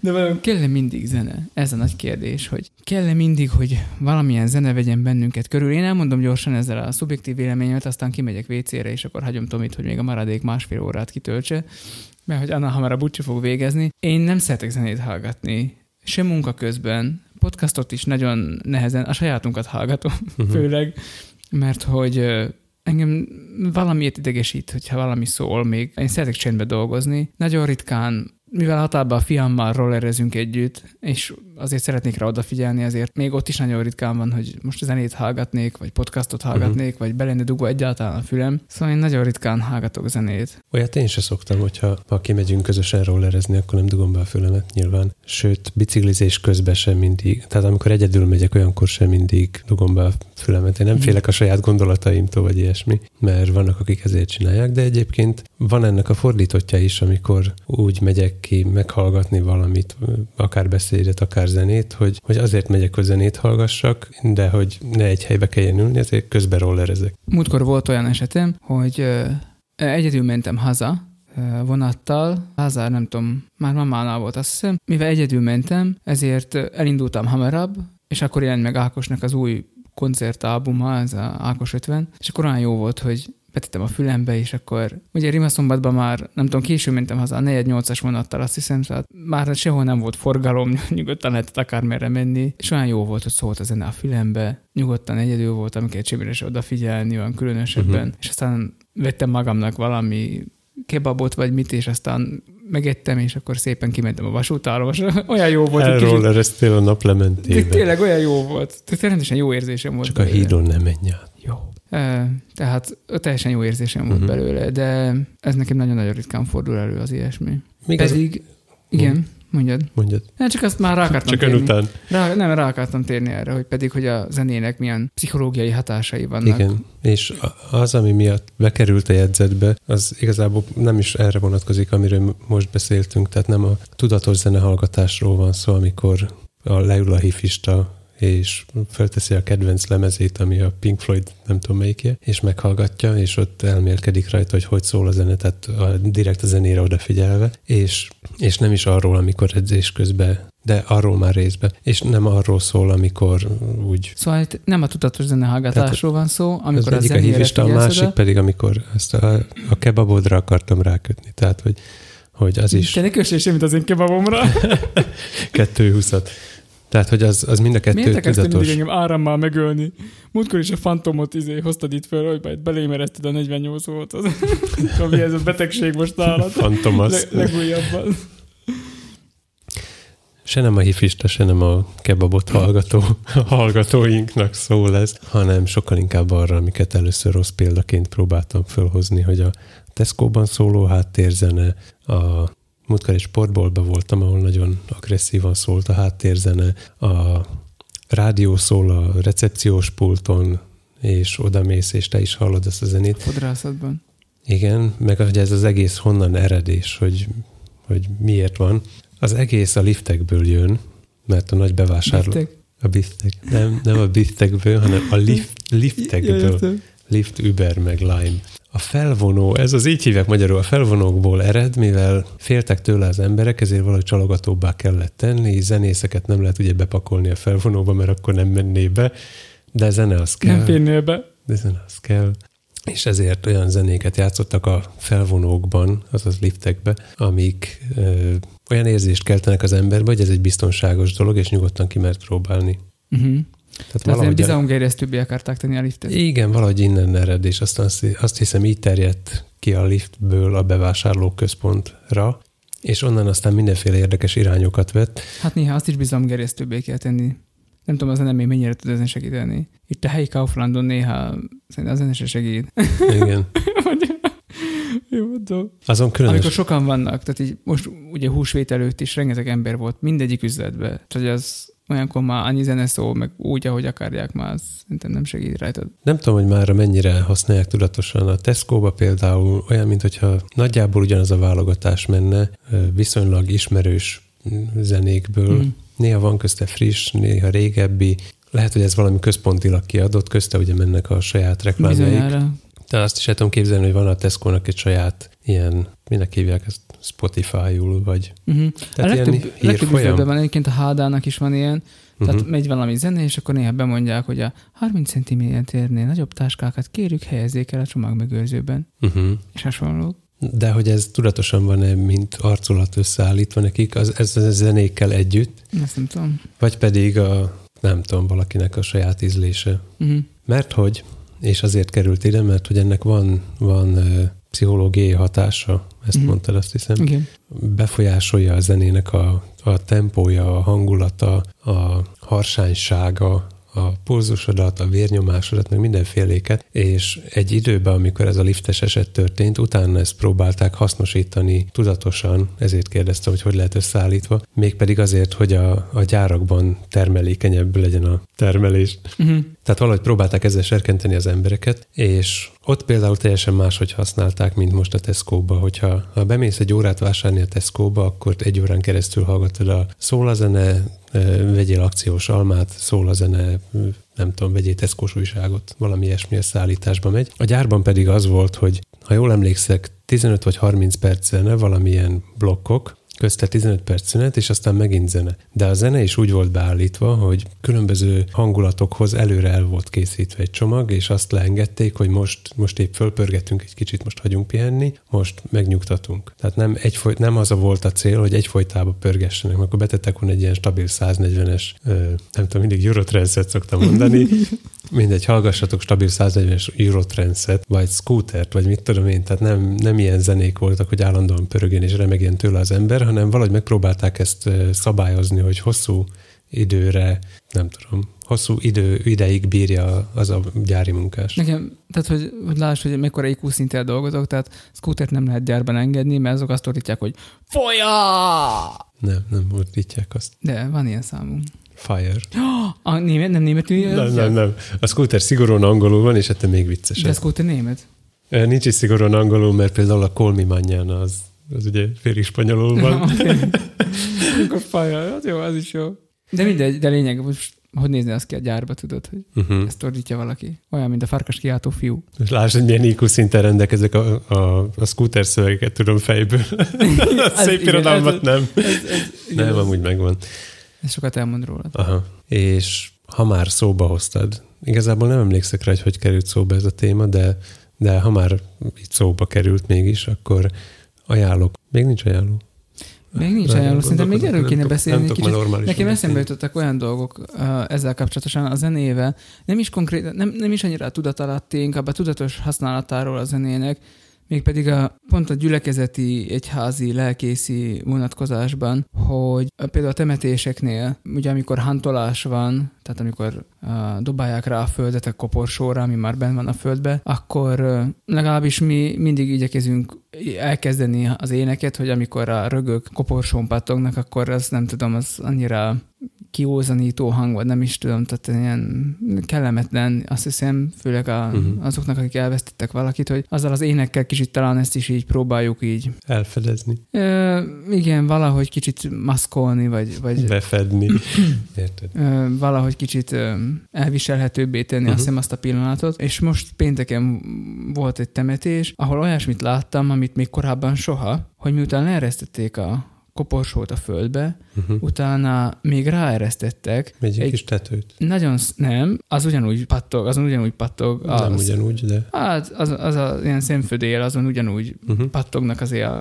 de vajon kell-e mindig zene? Ez a nagy kérdés, hogy kell-e mindig, hogy valamilyen zene vegyen bennünket körül? Én elmondom gyorsan ezzel a szubjektív véleményemet, aztán kimegyek WC-re, és akkor hagyom Tomit, hogy még a maradék másfél órát kitöltse, mert hogy annál hamarabb úgyse fog végezni. Én nem szeretek zenét hallgatni, sem munka közben, podcastot is nagyon nehezen, a sajátunkat hallgatom uh-huh. főleg, mert hogy engem valamiért idegesít, hogyha valami szól még. Én szeretek csendbe dolgozni. Nagyon ritkán mivel határban a fiammal rollerezünk együtt, és azért szeretnék rá odafigyelni, azért még ott is nagyon ritkán van, hogy most zenét hallgatnék, vagy podcastot hallgatnék, uh-huh. vagy belenne dugva egyáltalán a fülem. Szóval én nagyon ritkán hallgatok zenét. Olyat én se szoktam, hogyha ha kimegyünk közösen rollerezni, akkor nem dugom be a fülemet nyilván. Sőt, biciklizés közben sem mindig. Tehát amikor egyedül megyek, olyankor sem mindig dugom be a fülemet. Én nem uh-huh. félek a saját gondolataimtól, vagy ilyesmi, mert vannak, akik ezért csinálják, de egyébként van ennek a fordítottja is, amikor úgy megyek ki meghallgatni valamit, akár beszédet, akár zenét, hogy, hogy azért megyek, hogy zenét hallgassak, de hogy ne egy helybe kelljen ülni, ezért közben rollerezek. Múltkor volt olyan esetem, hogy egyedül mentem haza, vonattal, haza, nem tudom, már mamánál volt azt hiszem. Mivel egyedül mentem, ezért elindultam hamarabb, és akkor jelent meg Ákosnak az új koncertalbuma, ez a Ákos 50, és akkor olyan jó volt, hogy betettem a fülembe, és akkor ugye Rimaszombatban már, nem tudom, később mentem haza a 4-8-as vonattal, azt hiszem, szóval már sehol nem volt forgalom, nyugodtan lehetett akármerre menni, és olyan jó volt, hogy szólt a zene a fülembe, nyugodtan egyedül volt, amiket semmire se odafigyelni, olyan különösebben, uh-huh. és aztán vettem magamnak valami kebabot, vagy mit, és aztán megettem, és akkor szépen kimentem a vasútára. Olyan jó volt. Elrollereztél a naplementébe. Tényleg olyan jó volt. Tehát jó érzésem volt. Csak a hídon nem menj át. Jó. Tehát teljesen jó érzésem volt uh-huh. belőle, de ez nekem nagyon-nagyon ritkán fordul elő az ilyesmi. Még Pedig, az... igen, mondjad. Mondjad. Nem, csak azt már rá akartam Csak térni. után. Rá, nem, rá akartam térni erre, hogy pedig, hogy a zenének milyen pszichológiai hatásai vannak. Igen, és az, ami miatt bekerült a jegyzetbe, az igazából nem is erre vonatkozik, amiről most beszéltünk, tehát nem a tudatos zenehallgatásról van szó, amikor a leül a hifista és felteszi a kedvenc lemezét, ami a Pink Floyd nem tudom melyikje, és meghallgatja, és ott elmélkedik rajta, hogy hogy szól a zene, tehát a, direkt a zenére odafigyelve, és, és nem is arról, amikor edzés közben de arról már részben, és nem arról szól, amikor úgy... Szóval itt nem a tudatos zenehallgatásról van szó, amikor az egyik a hívista, a másik oda. pedig, amikor ezt a, a kebabodra akartam rákötni, tehát hogy, hogy az is... Te ne kössél semmit az én kebabomra! Kettő húszat. Tehát, hogy az, az mind a kettő Miért tudatos. mindig engem árammal megölni? Múltkor is a fantomot izé hoztad itt föl, hogy majd belémerezted a 48 volt. Az, ami ez a betegség most nálad. Fantom az. Le, legújabban. Se nem a hifista, se nem a kebabot hallgató, hallgatóinknak szól ez, hanem sokkal inkább arra, amiket először rossz példaként próbáltam fölhozni, hogy a Tesco-ban szóló háttérzene, a múltkor egy sportboltban voltam, ahol nagyon agresszívan szólt a háttérzene, a rádió szól a recepciós pulton, és oda mész, és te is hallod ezt a zenét. Fodrászatban. Igen, meg hogy ez az egész honnan eredés, hogy, hogy miért van. Az egész a liftekből jön, mert a nagy bevásárló... Biftek? A biftek. Nem, nem a biftekből, hanem a lift, liftekből. Lift, Uber, meg Lime. A felvonó, ez az így hívják magyarul, a felvonókból ered, mivel féltek tőle az emberek, ezért valahogy csalogatóbbá kellett tenni, zenészeket nem lehet ugye bepakolni a felvonóba, mert akkor nem menné be, de zene az kell. Nem férnél be. De zene az kell. és ezért olyan zenéket játszottak a felvonókban, azaz liftekbe, amik ö, olyan érzést keltenek az emberbe, hogy ez egy biztonságos dolog, és nyugodtan ki mert próbálni. Uh-huh. Tehát, Tehát valahogy bizalomgerjesztőbbé akarták tenni a liftet. Igen, valahogy innen ered, és aztán azt hiszem így terjedt ki a liftből a bevásárlóközpontra, és onnan aztán mindenféle érdekes irányokat vett. Hát néha azt is bizalomgerjesztőbbé kell tenni. Nem tudom, az zene még mennyire tud ezen segíteni. Itt a helyi Kauflandon néha szerintem az zene se segít. Igen. Jó. Azon különös... Amikor sokan vannak, tehát így most ugye húsvét előtt is rengeteg ember volt mindegyik üzletben. Tehát az olyankor már annyi zene szól, meg úgy, ahogy akarják, már az szerintem nem segít rajtad. Nem tudom, hogy már mennyire használják tudatosan. A Tesco-ba például olyan, mintha nagyjából ugyanaz a válogatás menne, viszonylag ismerős zenékből. Mm. Néha van közte friss, néha régebbi. Lehet, hogy ez valami központilag kiadott, közte ugye mennek a saját reklámjaik. Bizonyára. De azt is el tudom képzelni, hogy van a Tesco-nak egy saját ilyen, minek hívják ezt, Spotify-ul, vagy... Uh-huh. Tehát a legtöbb, legtöbb üzletben van egyébként a Hádának is van ilyen, tehát uh-huh. megy valami zene, és akkor néha bemondják, hogy a 30 cm-nél nagyobb táskákat kérjük, helyezzék el a csomagmegőrzőben. Uh-huh. És hasonló. De hogy ez tudatosan van-e, mint arculat összeállítva nekik, az, ez a zenékkel együtt? Ezt nem tudom. Vagy pedig a, nem tudom, valakinek a saját ízlése. Uh-huh. Mert hogy, és azért került ide, mert hogy ennek van, van pszichológiai hatása, ezt mm. mondtad, azt hiszem. Igen. Befolyásolja a zenének a, a tempója, a hangulata, a harsánysága, a pulzusodat, a vérnyomásodat, meg mindenféléket, és egy időben, amikor ez a liftes eset történt, utána ezt próbálták hasznosítani tudatosan, ezért kérdeztem, hogy hogy lehet összeállítva, mégpedig azért, hogy a, a gyárakban termelékenyebb legyen a termelés. Uh-huh. Tehát valahogy próbálták ezzel serkenteni az embereket, és ott például teljesen máshogy használták, mint most a Tesco-ba, hogyha ha bemész egy órát vásárolni a Tesco-ba, akkor egy órán keresztül hallgatod a szólazene, vegyél akciós almát, szól a zene, nem tudom, vegyél Tesco újságot, valami ilyesmi szállításba megy. A gyárban pedig az volt, hogy ha jól emlékszek, 15 vagy 30 perc zene, valamilyen blokkok, közte 15 perc szünet, és aztán megint zene. De a zene is úgy volt beállítva, hogy különböző hangulatokhoz előre el volt készítve egy csomag, és azt leengedték, hogy most, most épp fölpörgetünk egy kicsit, most hagyunk pihenni, most megnyugtatunk. Tehát nem, egyfoly, nem az a volt a cél, hogy egyfolytában pörgessenek, akkor betettek volna egy ilyen stabil 140-es, nem tudom, mindig Eurotranszet szoktam mondani, mindegy, hallgassatok stabil 140-es Eurotranszet, vagy scootert, vagy mit tudom én, tehát nem, nem ilyen zenék voltak, hogy állandóan pörögjen és remegjen tőle az ember, hanem valahogy megpróbálták ezt szabályozni, hogy hosszú időre, nem tudom, hosszú idő, ideig bírja az a gyári munkás. Nekem, tehát hogy, hogy láss, hogy mekkora IQ szinttel dolgozok, tehát scootert nem lehet gyárban engedni, mert azok azt ordítják, hogy folya! Nem, nem ordítják azt. De van ilyen számunk. Fire. A német, nem németül? Nem, nem, nem. A scooter szigorúan angolul van, és ettől még viccesebb. De a scooter német? Nincs is szigorúan angolul, mert például a Colmi az az ugye félig spanyolul van. Akkor fire, hát jó, az is jó. De mindegy, de lényeg, most hogy nézni az ki a gyárba, tudod, hogy uh-huh. ezt ordítja valaki. Olyan, mint a farkas kiáltó fiú. És lásd, hogy milyen IQ szinten rendelkezek a, a, a scooter szövegeket tudom fejből. a szép irodalmat nem. Ez, ez, ez, nem, ez, amúgy megvan. Ez sokat elmond rólad. Aha. És ha már szóba hoztad, igazából nem emlékszek rá, hogy hogy került szóba ez a téma, de, de ha már itt szóba került mégis, akkor ajánlok. Még nincs ajánló. Még nincs ajánló, szerintem még erről kéne beszélni. Kicsit. Nekem eszembe jutottak olyan dolgok uh, ezzel kapcsolatosan a zenével, nem is konkrét, nem, nem is annyira a tudat alatt, inkább a tudatos használatáról a zenének, mégpedig a, pont a gyülekezeti, egyházi, lelkészi vonatkozásban, hogy például a temetéseknél, ugye amikor hantolás van, tehát amikor uh, dobálják rá a földet a koporsóra, ami már benn van a földbe, akkor uh, legalábbis mi mindig igyekezünk elkezdeni az éneket, hogy amikor a rögök koporsón pattognak, akkor az nem tudom, az annyira kiózanító hang, vagy nem is tudom, tehát ilyen kellemetlen, azt hiszem, főleg a, uh-huh. azoknak, akik elvesztettek valakit, hogy azzal az énekkel kicsit talán ezt is így próbáljuk így... Elfedezni. Ö, igen, valahogy kicsit maszkolni, vagy... vagy Befedni. Érted? Ö, valahogy kicsit ö, elviselhetőbbé tenni uh-huh. azt hiszem azt a pillanatot, és most pénteken volt egy temetés, ahol olyasmit láttam, amit még korábban soha, hogy miután leeresztették a koporsót a földbe, uh-huh. utána még ráeresztettek egy, egy kis tetőt. Nagyon, nem, az ugyanúgy pattog, azon ugyanúgy pattog. Az, nem ugyanúgy, de... Hát az, az a ilyen szemfödél, azon ugyanúgy uh-huh. pattognak azért a,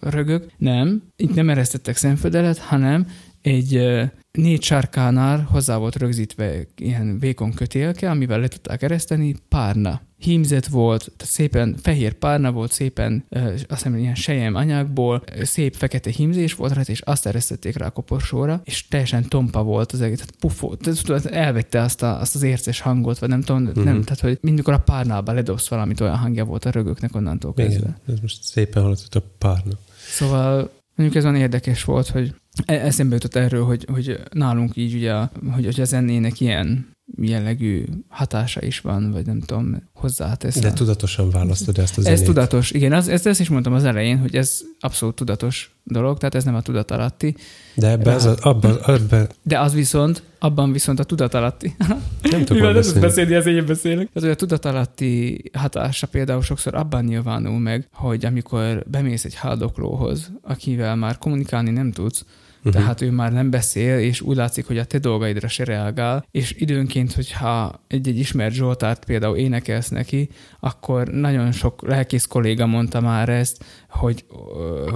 a rögök. Nem, itt nem eresztettek szemfödelet, hanem egy négy sárkánál hozzá volt rögzítve ilyen vékony kötélke, amivel le tudták ereszteni, párna. Hímzet volt, tehát szépen fehér párna volt, szépen azt hiszem ilyen sejem anyagból, szép fekete hímzés volt rá, és azt eresztették rá a koporsóra, és teljesen tompa volt az egész, tehát pufó, tehát elvette azt, a, azt az érces hangot, vagy nem tudom, uh-huh. nem, tehát hogy mindikor a párnába ledobsz valamit, olyan hangja volt a rögöknek onnantól kezdve. Igen, ez most szépen hallott a párna. Szóval mondjuk ez olyan érdekes volt, hogy eszembe jutott erről, hogy, hogy nálunk így ugye, hogy, hogy a zenének ilyen jellegű hatása is van, vagy nem tudom, hozzátesz. De tudatosan választod ezt a zenét. Ez tudatos, igen, az, ezt, ezt is mondtam az elején, hogy ez abszolút tudatos dolog, tehát ez nem a tudatalatti. De ebbe az, abban, ebbe... De az viszont, abban viszont a tudatalatti. Nem tudok beszélni. beszélni, ez én beszélek. Tehát, hogy a tudatalatti hatása például sokszor abban nyilvánul meg, hogy amikor bemész egy haldoklóhoz, akivel már kommunikálni nem tudsz, uh-huh. tehát ő már nem beszél, és úgy látszik, hogy a te dolgaidra se reagál, és időnként, hogyha egy-egy ismert Zsoltárt például énekelsz neki, akkor nagyon sok lelkész kolléga mondta már ezt, hogy,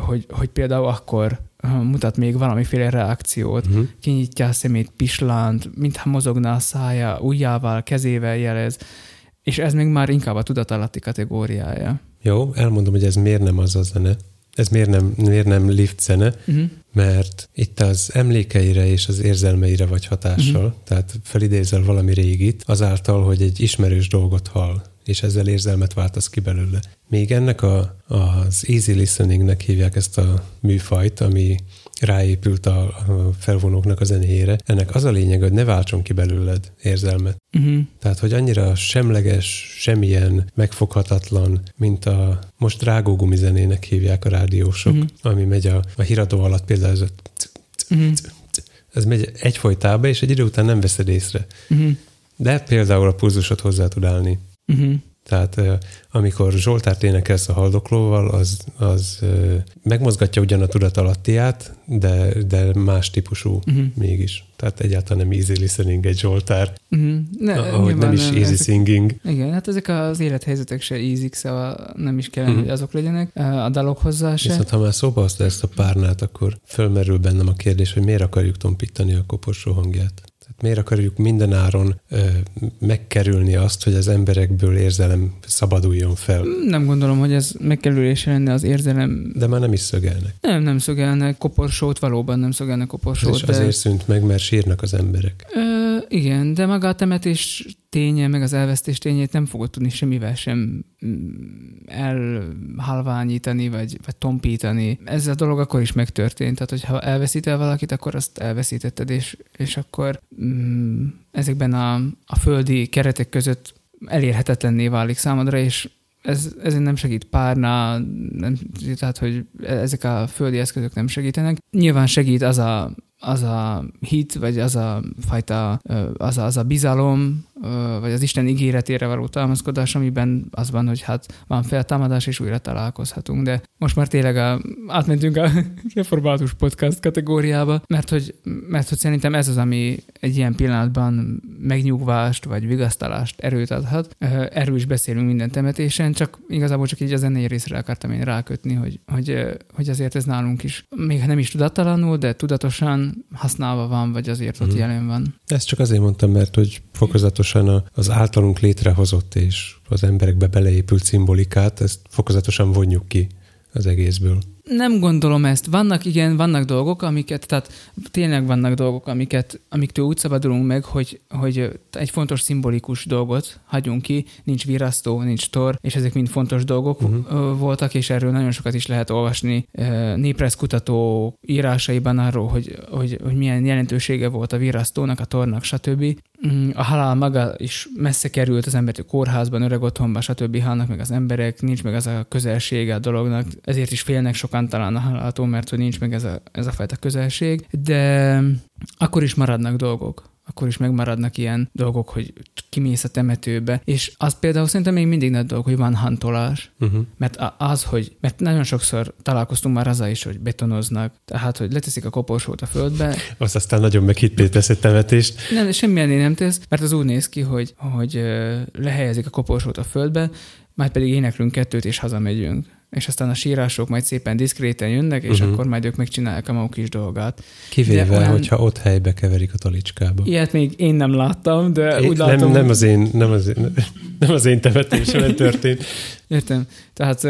hogy, hogy például akkor mutat még valamiféle reakciót, uh-huh. kinyitja a szemét, pislant, mintha mozogna a szája, ujjával, kezével jelez, és ez még már inkább a tudatalatti kategóriája. Jó, elmondom, hogy ez miért nem az a zene, ez miért nem, miért nem lift zene, uh-huh. mert itt az emlékeire és az érzelmeire vagy hatással, uh-huh. tehát felidézel valami régit, azáltal, hogy egy ismerős dolgot hall, és ezzel érzelmet váltasz ki belőle. Még ennek a, az easy listeningnek hívják ezt a műfajt, ami ráépült a, a felvonóknak a zenéjére. Ennek az a lényeg, hogy ne váltson ki belőled érzelmet. Uh-huh. Tehát, hogy annyira semleges, semmilyen megfoghatatlan, mint a most rágógumi zenének hívják a rádiósok, uh-huh. ami megy a, a híradó alatt például ez a uh-huh. ez megy egyfolytába, és egy idő után nem veszed észre. Uh-huh. De például a pulzusot hozzá tud állni. Uh-huh. Tehát amikor Zsoltárt énekelsz a haldoklóval, az, az megmozgatja ugyan a tudatalattiát, de, de más típusú uh-huh. mégis. Tehát egyáltalán nem easy listening egy Zsoltár, uh-huh. ne, ahogy nem is easy ezek, singing. Igen, hát ezek az élethelyzetek se easy szóval nem is kellene, uh-huh. hogy azok legyenek. A dalok hozzá se. Viszont ha már szóba hozta ezt a párnát, akkor fölmerül bennem a kérdés, hogy miért akarjuk tompítani a koporsó hangját. Miért akarjuk minden áron ö, megkerülni azt, hogy az emberekből érzelem szabaduljon fel? Nem gondolom, hogy ez megkerülése lenne az érzelem. De már nem is szögelnek. Nem, nem szögelnek koporsót, valóban nem szögelnek koporsót. És de... azért szűnt meg, mert sírnak az emberek. Ö, igen, de maga a temetés ténye, meg az elvesztés tényét nem fogod tudni semmivel sem mm, elhalványítani, vagy, vagy tompítani. Ez a dolog akkor is megtörtént. Tehát, hogyha elveszítel valakit, akkor azt elveszítetted, és, és akkor mm, ezekben a, a földi keretek között elérhetetlenné válik számodra, és ez, ez nem segít párna, nem, tehát hogy ezek a földi eszközök nem segítenek. Nyilván segít az a, az a hit, vagy az a fajta, az a, az a bizalom, vagy az Isten ígéretére való támaszkodás, amiben az van, hogy hát van feltámadás, és újra találkozhatunk. De most már tényleg a, átmentünk a református podcast kategóriába, mert hogy, mert hogy szerintem ez az, ami egy ilyen pillanatban megnyugvást, vagy vigasztalást, erőt adhat. Erről is beszélünk minden temetésen, csak igazából csak így a zenei részre akartam én rákötni, hogy, hogy, hogy azért ez nálunk is, még nem is tudattalanul, de tudatosan használva van, vagy azért ott mm. jelen van. Ezt csak azért mondtam, mert hogy fokozatosan az általunk létrehozott és az emberekbe beleépült szimbolikát, ezt fokozatosan vonjuk ki az egészből. Nem gondolom ezt. Vannak, igen, vannak dolgok, amiket, tehát tényleg vannak dolgok, amiket, amiktől úgy szabadulunk meg, hogy, hogy egy fontos szimbolikus dolgot hagyunk ki, nincs virasztó, nincs tor, és ezek mind fontos dolgok uh-huh. voltak, és erről nagyon sokat is lehet olvasni népresz kutató írásaiban arról, hogy, hogy, hogy milyen jelentősége volt a virasztónak, a tornak, stb. Mm, a halál maga is messze került az embertől kórházban, öreg otthonban, stb. halnak meg az emberek, nincs meg az a közelsége a dolognak, ezért is félnek sokan talán a haláltól, mert hogy nincs meg ez a, ez a fajta közelség, de akkor is maradnak dolgok akkor is megmaradnak ilyen dolgok, hogy kimész a temetőbe, és az például szerintem még mindig nagy dolog, hogy van hantolás, uh-huh. mert az, hogy, mert nagyon sokszor találkoztunk már azzal is, hogy betonoznak, tehát, hogy leteszik a koporsót a földbe. Az aztán nagyon meghittét egy temetést. Nem, semmilyen nem tesz, mert az úgy néz ki, hogy, hogy lehelyezik a koporsót a földbe, majd pedig éneklünk kettőt, és hazamegyünk és aztán a sírások majd szépen diszkréten jönnek, és uh-huh. akkor majd ők megcsinálják a maguk kis dolgát. Kivéve, olyan... hogyha ott helybe keverik a talicskába. Ilyet még én nem láttam, de én, úgy látom... Nem, nem, az én, nem, az én, nem az én temetésem történt. Értem. Tehát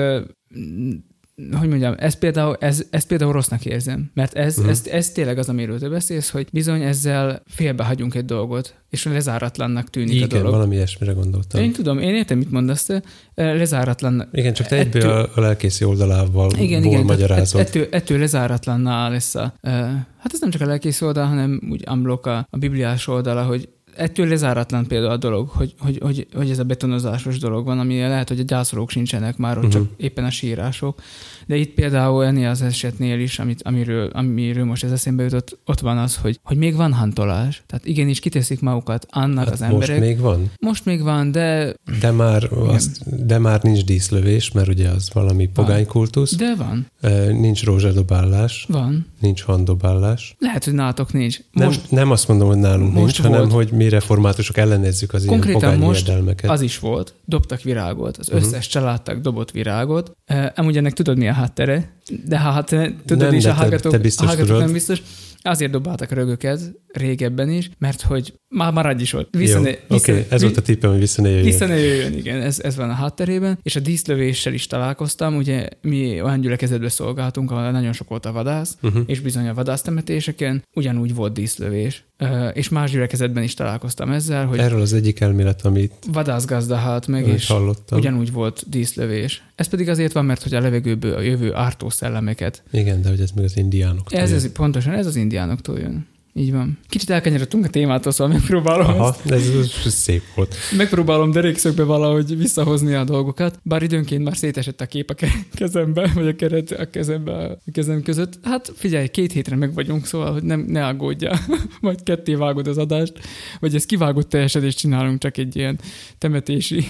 hogy mondjam, ez például, ez, ez például rossznak érzem, mert ez, uh-huh. ez, ez tényleg az, amiről te beszélsz, hogy bizony ezzel félbehagyunk egy dolgot, és lezáratlannak tűnik Igen, a dolog. valami ilyesmire gondoltam. Én tudom, én értem, mit mondasz, te lezáratlan. Igen, csak te ettől, egyből a lelkészi oldalával igen, igen, magyarázod. Ettől, ettől lezáratlanná lesz a, hát ez nem csak a lelkészi oldal, hanem úgy amblok a, a bibliás oldala, hogy ettől lezáratlan például a dolog, hogy, hogy, hogy, hogy ez a betonozásos dolog van, ami lehet, hogy a gyászolók sincsenek már, ott uh-huh. csak éppen a sírások. De itt például ennél az esetnél is, amit, amiről, amiről most ez eszembe jutott, ott van az, hogy, hogy még van hantolás. Tehát igenis kiteszik magukat annak hát az emberek. Most még van? Most még van, de... De már, azt, de már nincs díszlövés, mert ugye az valami pogánykultusz. De van. Nincs rózsadobálás. Van. Nincs handobálás. Lehet, hogy nálatok nincs. Most, nem, nem azt mondom, hogy nálunk most nincs, volt. hanem hogy mi reformátusok ellenezzük az Konkrétan ilyen most az is volt, dobtak virágot, az uh-huh. összes családtag dobott virágot. Amúgy ennek tudod, mi a háttere? De hát tudod nem, is, a hallgatók, te, te biztos a hallgatók nem biztos. Azért dobáltak rögöket régebben is, mert hogy már maradj is ott. Visszane, Jó, vissza, okay. ez volt a tippem, hogy vissza ne jöjjön. Vissza ne jöjjön, igen, ez, ez van a hátterében. És a díszlövéssel is találkoztam, ugye mi olyan gyülekezetbe szolgáltunk, ahol nagyon sok volt a vadász, uh-huh. és bizony a vadásztemetéseken ugyanúgy volt díszlövés. Uh, és más gyülekezetben is találkoztam ezzel, hogy... Erről az egyik elmélet, amit... Vadászgazda halt meg, és hallottam. ugyanúgy volt díszlövés. Ez pedig azért van, mert hogy a levegőből a jövő ártó szellemeket. Igen, de hogy ez meg az indiánoktól ez, ez pontosan, ez az indiánoktól jön. Így van. Kicsit elkanyarodtunk a témától, szóval megpróbálom Aha, ezt. Ez, ez szép volt. Megpróbálom derékszögbe valahogy visszahozni a dolgokat, bár időnként már szétesett a kép a kezembe, vagy a keret a kezembe, a kezem között. Hát figyelj, két hétre meg vagyunk, szóval hogy nem, ne aggódja, majd ketté vágod az adást, vagy ez kivágott teljesen, és csinálunk csak egy ilyen temetési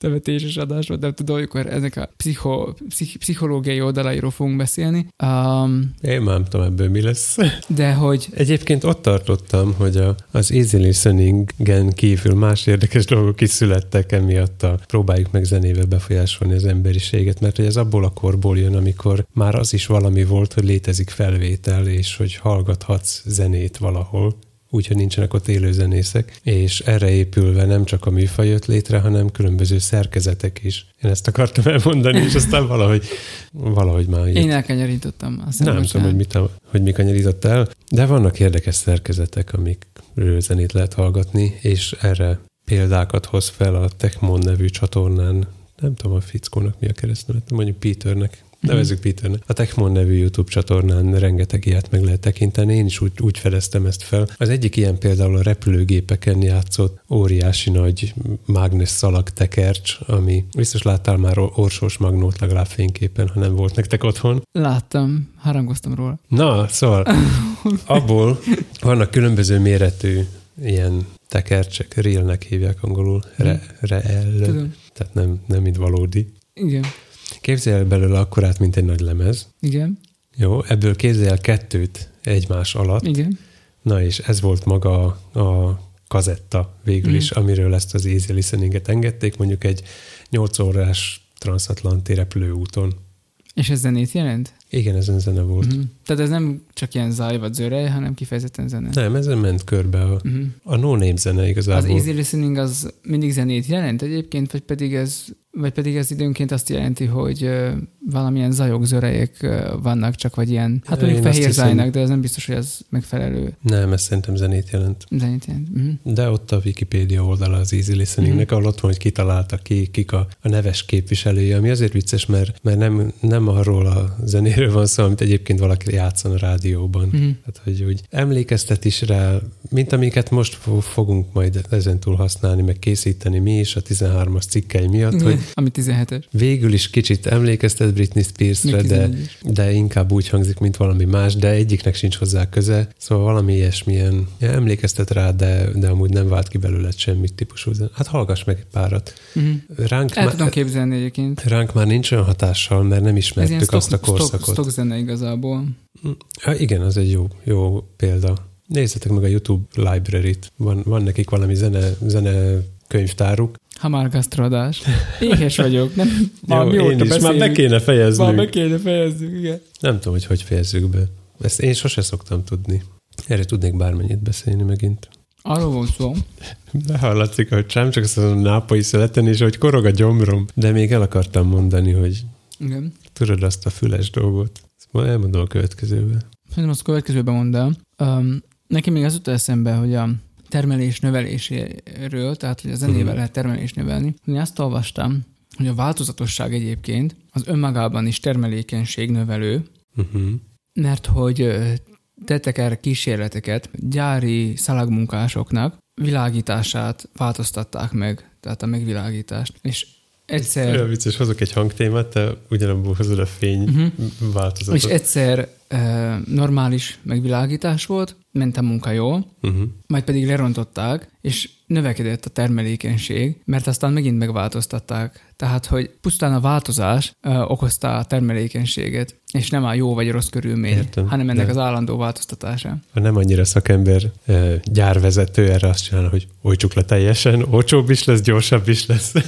temetéses adás volt, de tudom, amikor ezek a pszicho, pszich, pszichológiai oldalairól fogunk beszélni. Um, Én már nem tudom ebből mi lesz. De hogy... Egyébként ott tartottam, hogy a, az easy listening-en kívül más érdekes dolgok is születtek emiatt a próbáljuk meg zenével befolyásolni az emberiséget, mert hogy ez abból a korból jön, amikor már az is valami volt, hogy létezik felvétel, és hogy hallgathatsz zenét valahol úgyhogy nincsenek ott élő zenészek, és erre épülve nem csak a műfaj jött létre, hanem különböző szerkezetek is. Én ezt akartam elmondani, és aztán valahogy, valahogy már jött. Én elkanyarítottam. Azt nem tudom, hogy, mit, hogy mi kanyarított el, de vannak érdekes szerkezetek, amikről zenét lehet hallgatni, és erre példákat hoz fel a Techmon nevű csatornán, nem tudom a fickónak mi a keresztneve, mondjuk Peternek, Nevezzük Peternek. A Techmon nevű YouTube csatornán rengeteg ilyet meg lehet tekinteni, én is úgy, úgy fedeztem ezt fel. Az egyik ilyen például a repülőgépeken játszott óriási nagy mágnes szalag tekercs, ami biztos láttál már orsós magnót legalább fényképen, ha nem volt nektek otthon. Láttam, harangoztam róla. Na, szóval abból vannak különböző méretű ilyen tekercsek, realnek hívják angolul, re, re Tudom. tehát nem, nem mint valódi. Igen. Képzelj el belőle akkorát, mint egy nagy lemez. Igen. Jó, ebből képzelj el kettőt egymás alatt. Igen. Na és ez volt maga a kazetta végül mm. is, amiről ezt az easy listeninget engedték, mondjuk egy 8 órás transatlanti repülőúton. És ez zenét jelent? Igen, ezen zene volt. Mm. Tehát ez nem csak ilyen zaj vagy zörej, hanem kifejezetten zene. Nem, ezen ment körbe a, mm. a no-name zene igazából. Az easy listening az mindig zenét jelent egyébként, vagy pedig ez vagy pedig ez időnként azt jelenti, hogy valamilyen zajok, zörejek vannak, csak vagy ilyen, hát mondjuk fehér hiszem... zajnak, de ez nem biztos, hogy ez megfelelő. Nem, ez szerintem zenét jelent. Zenét jelent. Uh-huh. De ott a Wikipedia oldala az Easy Listeningnek, uh-huh. ahol ott van, hogy kitalálta ki, kik a, a neves képviselője, ami azért vicces, mert, mert nem, nem arról a zenéről van szó, amit egyébként valaki játszan a rádióban. Uh-huh. Hát, hogy úgy emlékeztet is rá, mint amiket most fogunk majd ezentúl használni, meg készíteni mi is a 13-as cikkei miatt, hogy Ami 17-es. Végül is kicsit emlékeztet Britney Spearsre, Még de, 11-es. de inkább úgy hangzik, mint valami más, de egyiknek sincs hozzá köze. Szóval valami ilyesmilyen ja, emlékeztet rá, de, de amúgy nem vált ki belőle semmit típusú. zene. Hát hallgass meg egy párat. Uh-huh. Ránk, El má- tudom képzelni egyébként. ránk már nincs olyan hatással, mert nem ismertük stock, azt a stock, korszakot. stock zene igazából. Ha, igen, az egy jó, jó példa. Nézzetek meg a YouTube library-t. Van, van nekik valami zene, zene könyvtáruk. Ha már gasztrodás. Éhes vagyok. Nem, már Jó, mióta én is, már be beszélünk. kéne fejeznünk. Már be kéne fejezzük, igen. Nem tudom, hogy hogy fejezzük be. Ezt én sose szoktam tudni. Erre tudnék bármennyit beszélni megint. Arról volt szó, Behallatszik, hogy sem csak azt mondom, nápolyi szeleten, és hogy korog a gyomrom. De még el akartam mondani, hogy igen. tudod azt a füles dolgot. Ezt ma elmondom a következőben. Szerintem azt következőben mondd el. Um, nekem még az jut eszembe, hogy a termelés növeléséről, tehát hogy a zenével Mhm. lehet termelést növelni. Én azt olvastam, hogy a változatosság egyébként az önmagában is termelékenység növelő, Uh-huh. mert hogy tettek erre kísérleteket, gyári szalagmunkásoknak világítását változtatták meg, tehát a megvilágítást. És egyszer... Olyan vicces, hozok egy hangtémát, te ugyanabból hozod a fény Mhm. változatot. És egyszer normális megvilágítás volt, ment a munka jól, Uh-huh. majd pedig lerontották, és növekedett a termelékenység, mert aztán megint megváltoztatták. Tehát, hogy pusztán a változás ö, okozta a termelékenységet, és nem a jó vagy rossz körülmény, Értem, hanem ennek de- az állandó változtatása. Ha nem annyira szakember, eh, gyárvezető erre azt csinál, hogy olcsuk le teljesen, olcsóbb is lesz, gyorsabb is lesz.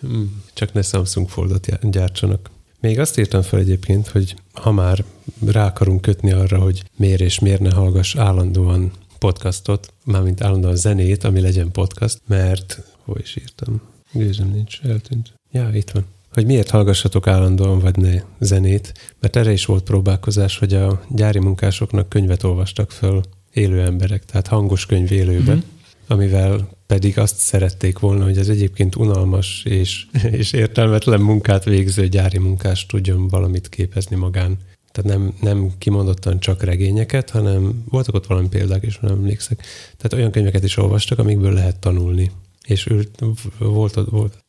Hmm, Csak ne Samsung Foldot gyártsanak. Még azt írtam fel egyébként, hogy ha már rá akarunk kötni arra, hogy miért és miért ne hallgass állandóan podcastot, mármint állandóan zenét, ami legyen podcast, mert hol is írtam? Gőzöm nincs, eltűnt. Ja, itt van. Hogy miért hallgassatok állandóan, vagy ne zenét, mert erre is volt próbálkozás, hogy a gyári munkásoknak könyvet olvastak föl élő emberek, tehát hangos könyv élőbe, Mhm. mm-hmm. Amivel pedig azt szerették volna, hogy az egyébként unalmas és, és értelmetlen munkát végző gyári munkás tudjon valamit képezni magán. Tehát nem, nem kimondottan csak regényeket, hanem voltak ott valami példák is, nem emlékszek. Tehát olyan könyveket is olvastak, amikből lehet tanulni. És ő volt ott, volt.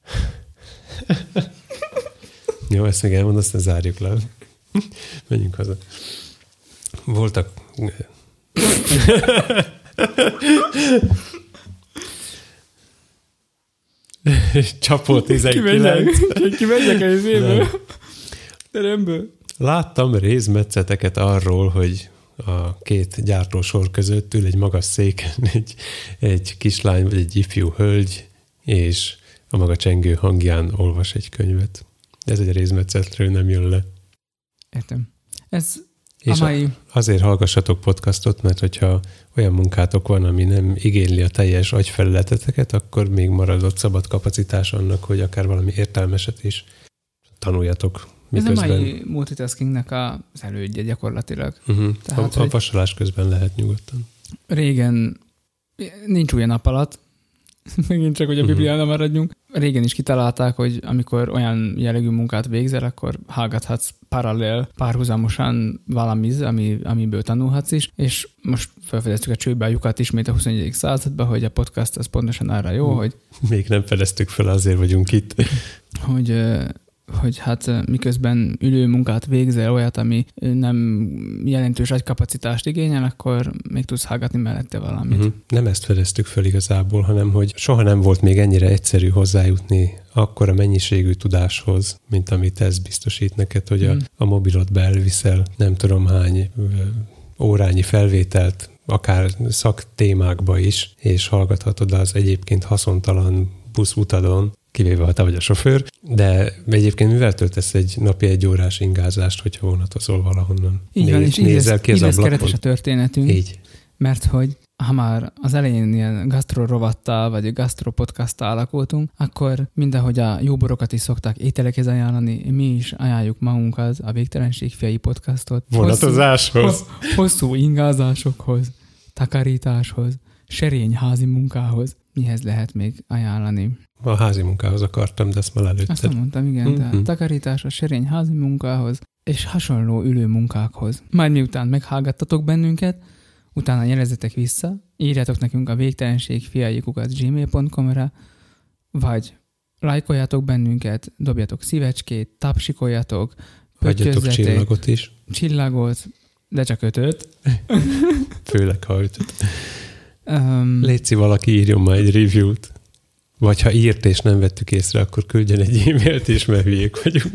Jó, ezt még elmond, aztán zárjuk le. Menjünk haza. Voltak... Csapó 19. Kimegyek az Nem. teremből. Láttam részmetszeteket arról, hogy a két gyártósor között ül egy magas széken egy, egy kislány vagy egy ifjú hölgy, és a maga csengő hangján olvas egy könyvet. Ez egy részmetszetről nem jön le. Értem. Ez És a mai... azért hallgassatok podcastot, mert hogyha olyan munkátok van, ami nem igényli a teljes agyfelületeteket, akkor még marad ott szabad kapacitás annak, hogy akár valami értelmeset is tanuljatok Ez a miközben. mai multitaskingnek az elődje gyakorlatilag. Uh-huh. Tehát, a, a vasalás közben lehet nyugodtan. Régen nincs új nap alatt, megint csak, hogy a Mhm. Bibliánál maradjunk. Régen is kitalálták, hogy amikor olyan jellegű munkát végzel, akkor hallgathatsz paralel, párhuzamosan valami, ami, amiből tanulhatsz is, és most felfedeztük a csőbe a lyukat ismét a 21. században, hogy a podcast az pontosan arra jó, Mhm. hogy, Még nem fedeztük fel, azért vagyunk itt. hogy hogy hát ö, miközben ülő munkát végzel olyat, ami ö, nem jelentős agykapacitást igényel, akkor még tudsz hallgatni mellette valamit. Uh-huh. Nem ezt fedeztük fel igazából, hanem hogy soha nem volt még ennyire egyszerű hozzájutni akkora mennyiségű tudáshoz, mint amit ez biztosít neked, hogy a, Mhm. a mobilodba elviszel nem tudom hány órányi felvételt, akár szaktémákba is, és hallgathatod az egyébként haszontalan buszutadon, kivéve ha te vagy a sofőr, de egyébként mivel töltesz egy napi egy órás ingázást, hogyha vonatozol valahonnan? Így van, és így nézel lesz, ki így lesz keretes a történetünk, Így. mert hogy ha már az elején ilyen gastro rovattal, vagy gastro podcasttal alakultunk, akkor mindahogy a jó borokat is szokták ételekhez ajánlani, mi is ajánljuk magunkat a Végtelenség fiai podcastot. Vonatozáshoz. Hosszú, hosszú ingázásokhoz, takarításhoz, serény házi munkához. Mihez lehet még ajánlani? A házi munkához akartam, de ezt már Azt lelőtted. nem mondtam, igen, de Mhm. takarításhoz, serény házi munkához, és hasonló ülő munkákhoz. Majd miután meghallgattatok bennünket, utána jelezetek vissza, írjátok nekünk a végtelenség fiaikukat gmail.com-ra, vagy lájkoljatok bennünket, dobjatok szívecskét, tapsikoljatok, Hagyjatok csillagot is, csillagot, de csak ötöt. főleg ha ötöt. Um, Léci, valaki írjon már egy review-t. Vagy ha írt és nem vettük észre, akkor küldjön egy e-mailt is, mert hülyék vagyunk.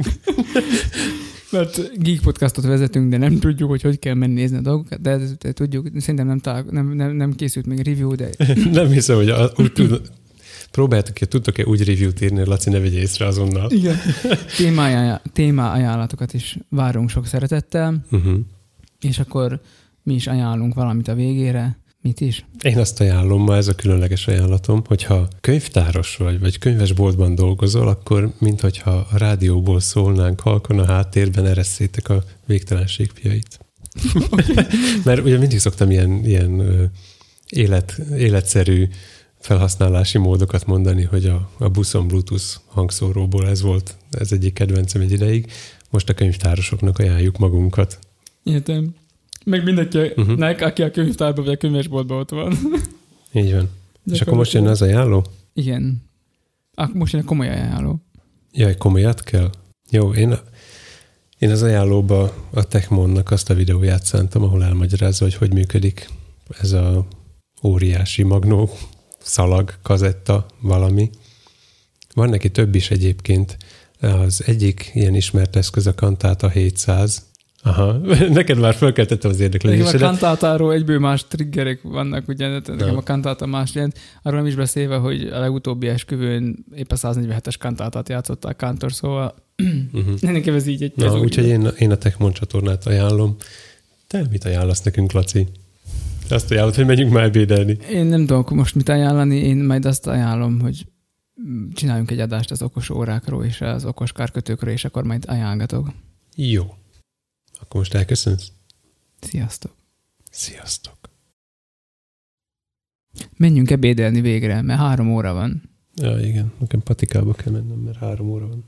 mert Geek Podcastot vezetünk, de nem tudjuk, hogy hogy kell menni nézni a dolgokat, de, de tudjuk, szerintem nem, talál, nem, nem, nem készült még review, de nem hiszem, hogy a, úgy tud, próbáltuk ki, tudtok-e úgy review-t írni, hogy Laci ne vegye észre azonnal. igen. Témája, téma ajánlatokat is várunk sok szeretettel, Uh-huh. és akkor mi is ajánlunk valamit a végére. Mit is? Én azt ajánlom, ma ez a különleges ajánlatom, hogyha könyvtáros vagy, vagy könyvesboltban dolgozol, akkor minthogyha a rádióból szólnánk halkon a háttérben, eresszétek a végtelenség fiait. Mert ugye mindig szoktam ilyen, ilyen élet, életszerű felhasználási módokat mondani, hogy a, a buszon Bluetooth hangszóróból ez volt, ez egyik kedvencem egy ideig. Most a könyvtárosoknak ajánljuk magunkat. Értem. Meg mindenkinek, Mhm. uh-huh. aki a könyvtárban vagy a könyvesboltban ott van. Így van. De És akkor most jön az ajánló? Igen. Ak- most jön a komoly ajánló. Jaj, komolyat kell? Jó, én, én az ajánlóba a Techmonnak azt a videóját szántam, ahol elmagyarázza, hogy hogy működik ez a óriási magnó szalag, kazetta, valami. Van neki több is egyébként. Az egyik ilyen ismert eszköz a Kantata 700. Aha, neked már felkeltettem az Nekem a érdeklődésedet. kantátáról egyből más triggerek vannak, ugye, nekem Na. a kantáta más jelent. Arról nem is beszélve, hogy a legutóbbi esküvőn épp a 147-es kantátát játszották Kántor, szóval Uh-huh. nekem ez így egy... Na, úgy- úgyhogy én, én a Techmon csatornát ajánlom. Te mit ajánlasz nekünk, Laci? Te azt ajánlod, hogy menjünk már ebédelni. Én nem tudok most mit ajánlani, én majd azt ajánlom, hogy csináljunk egy adást az okos órákról és az okos kárkötőkről, és akkor majd ajánlgatok. Jó. Akkor most elköszönsz? Sziasztok! Sziasztok. Menjünk ebédelni végre, mert három óra van. Ja, igen. Nekem patikába kell mennem, mert három óra van.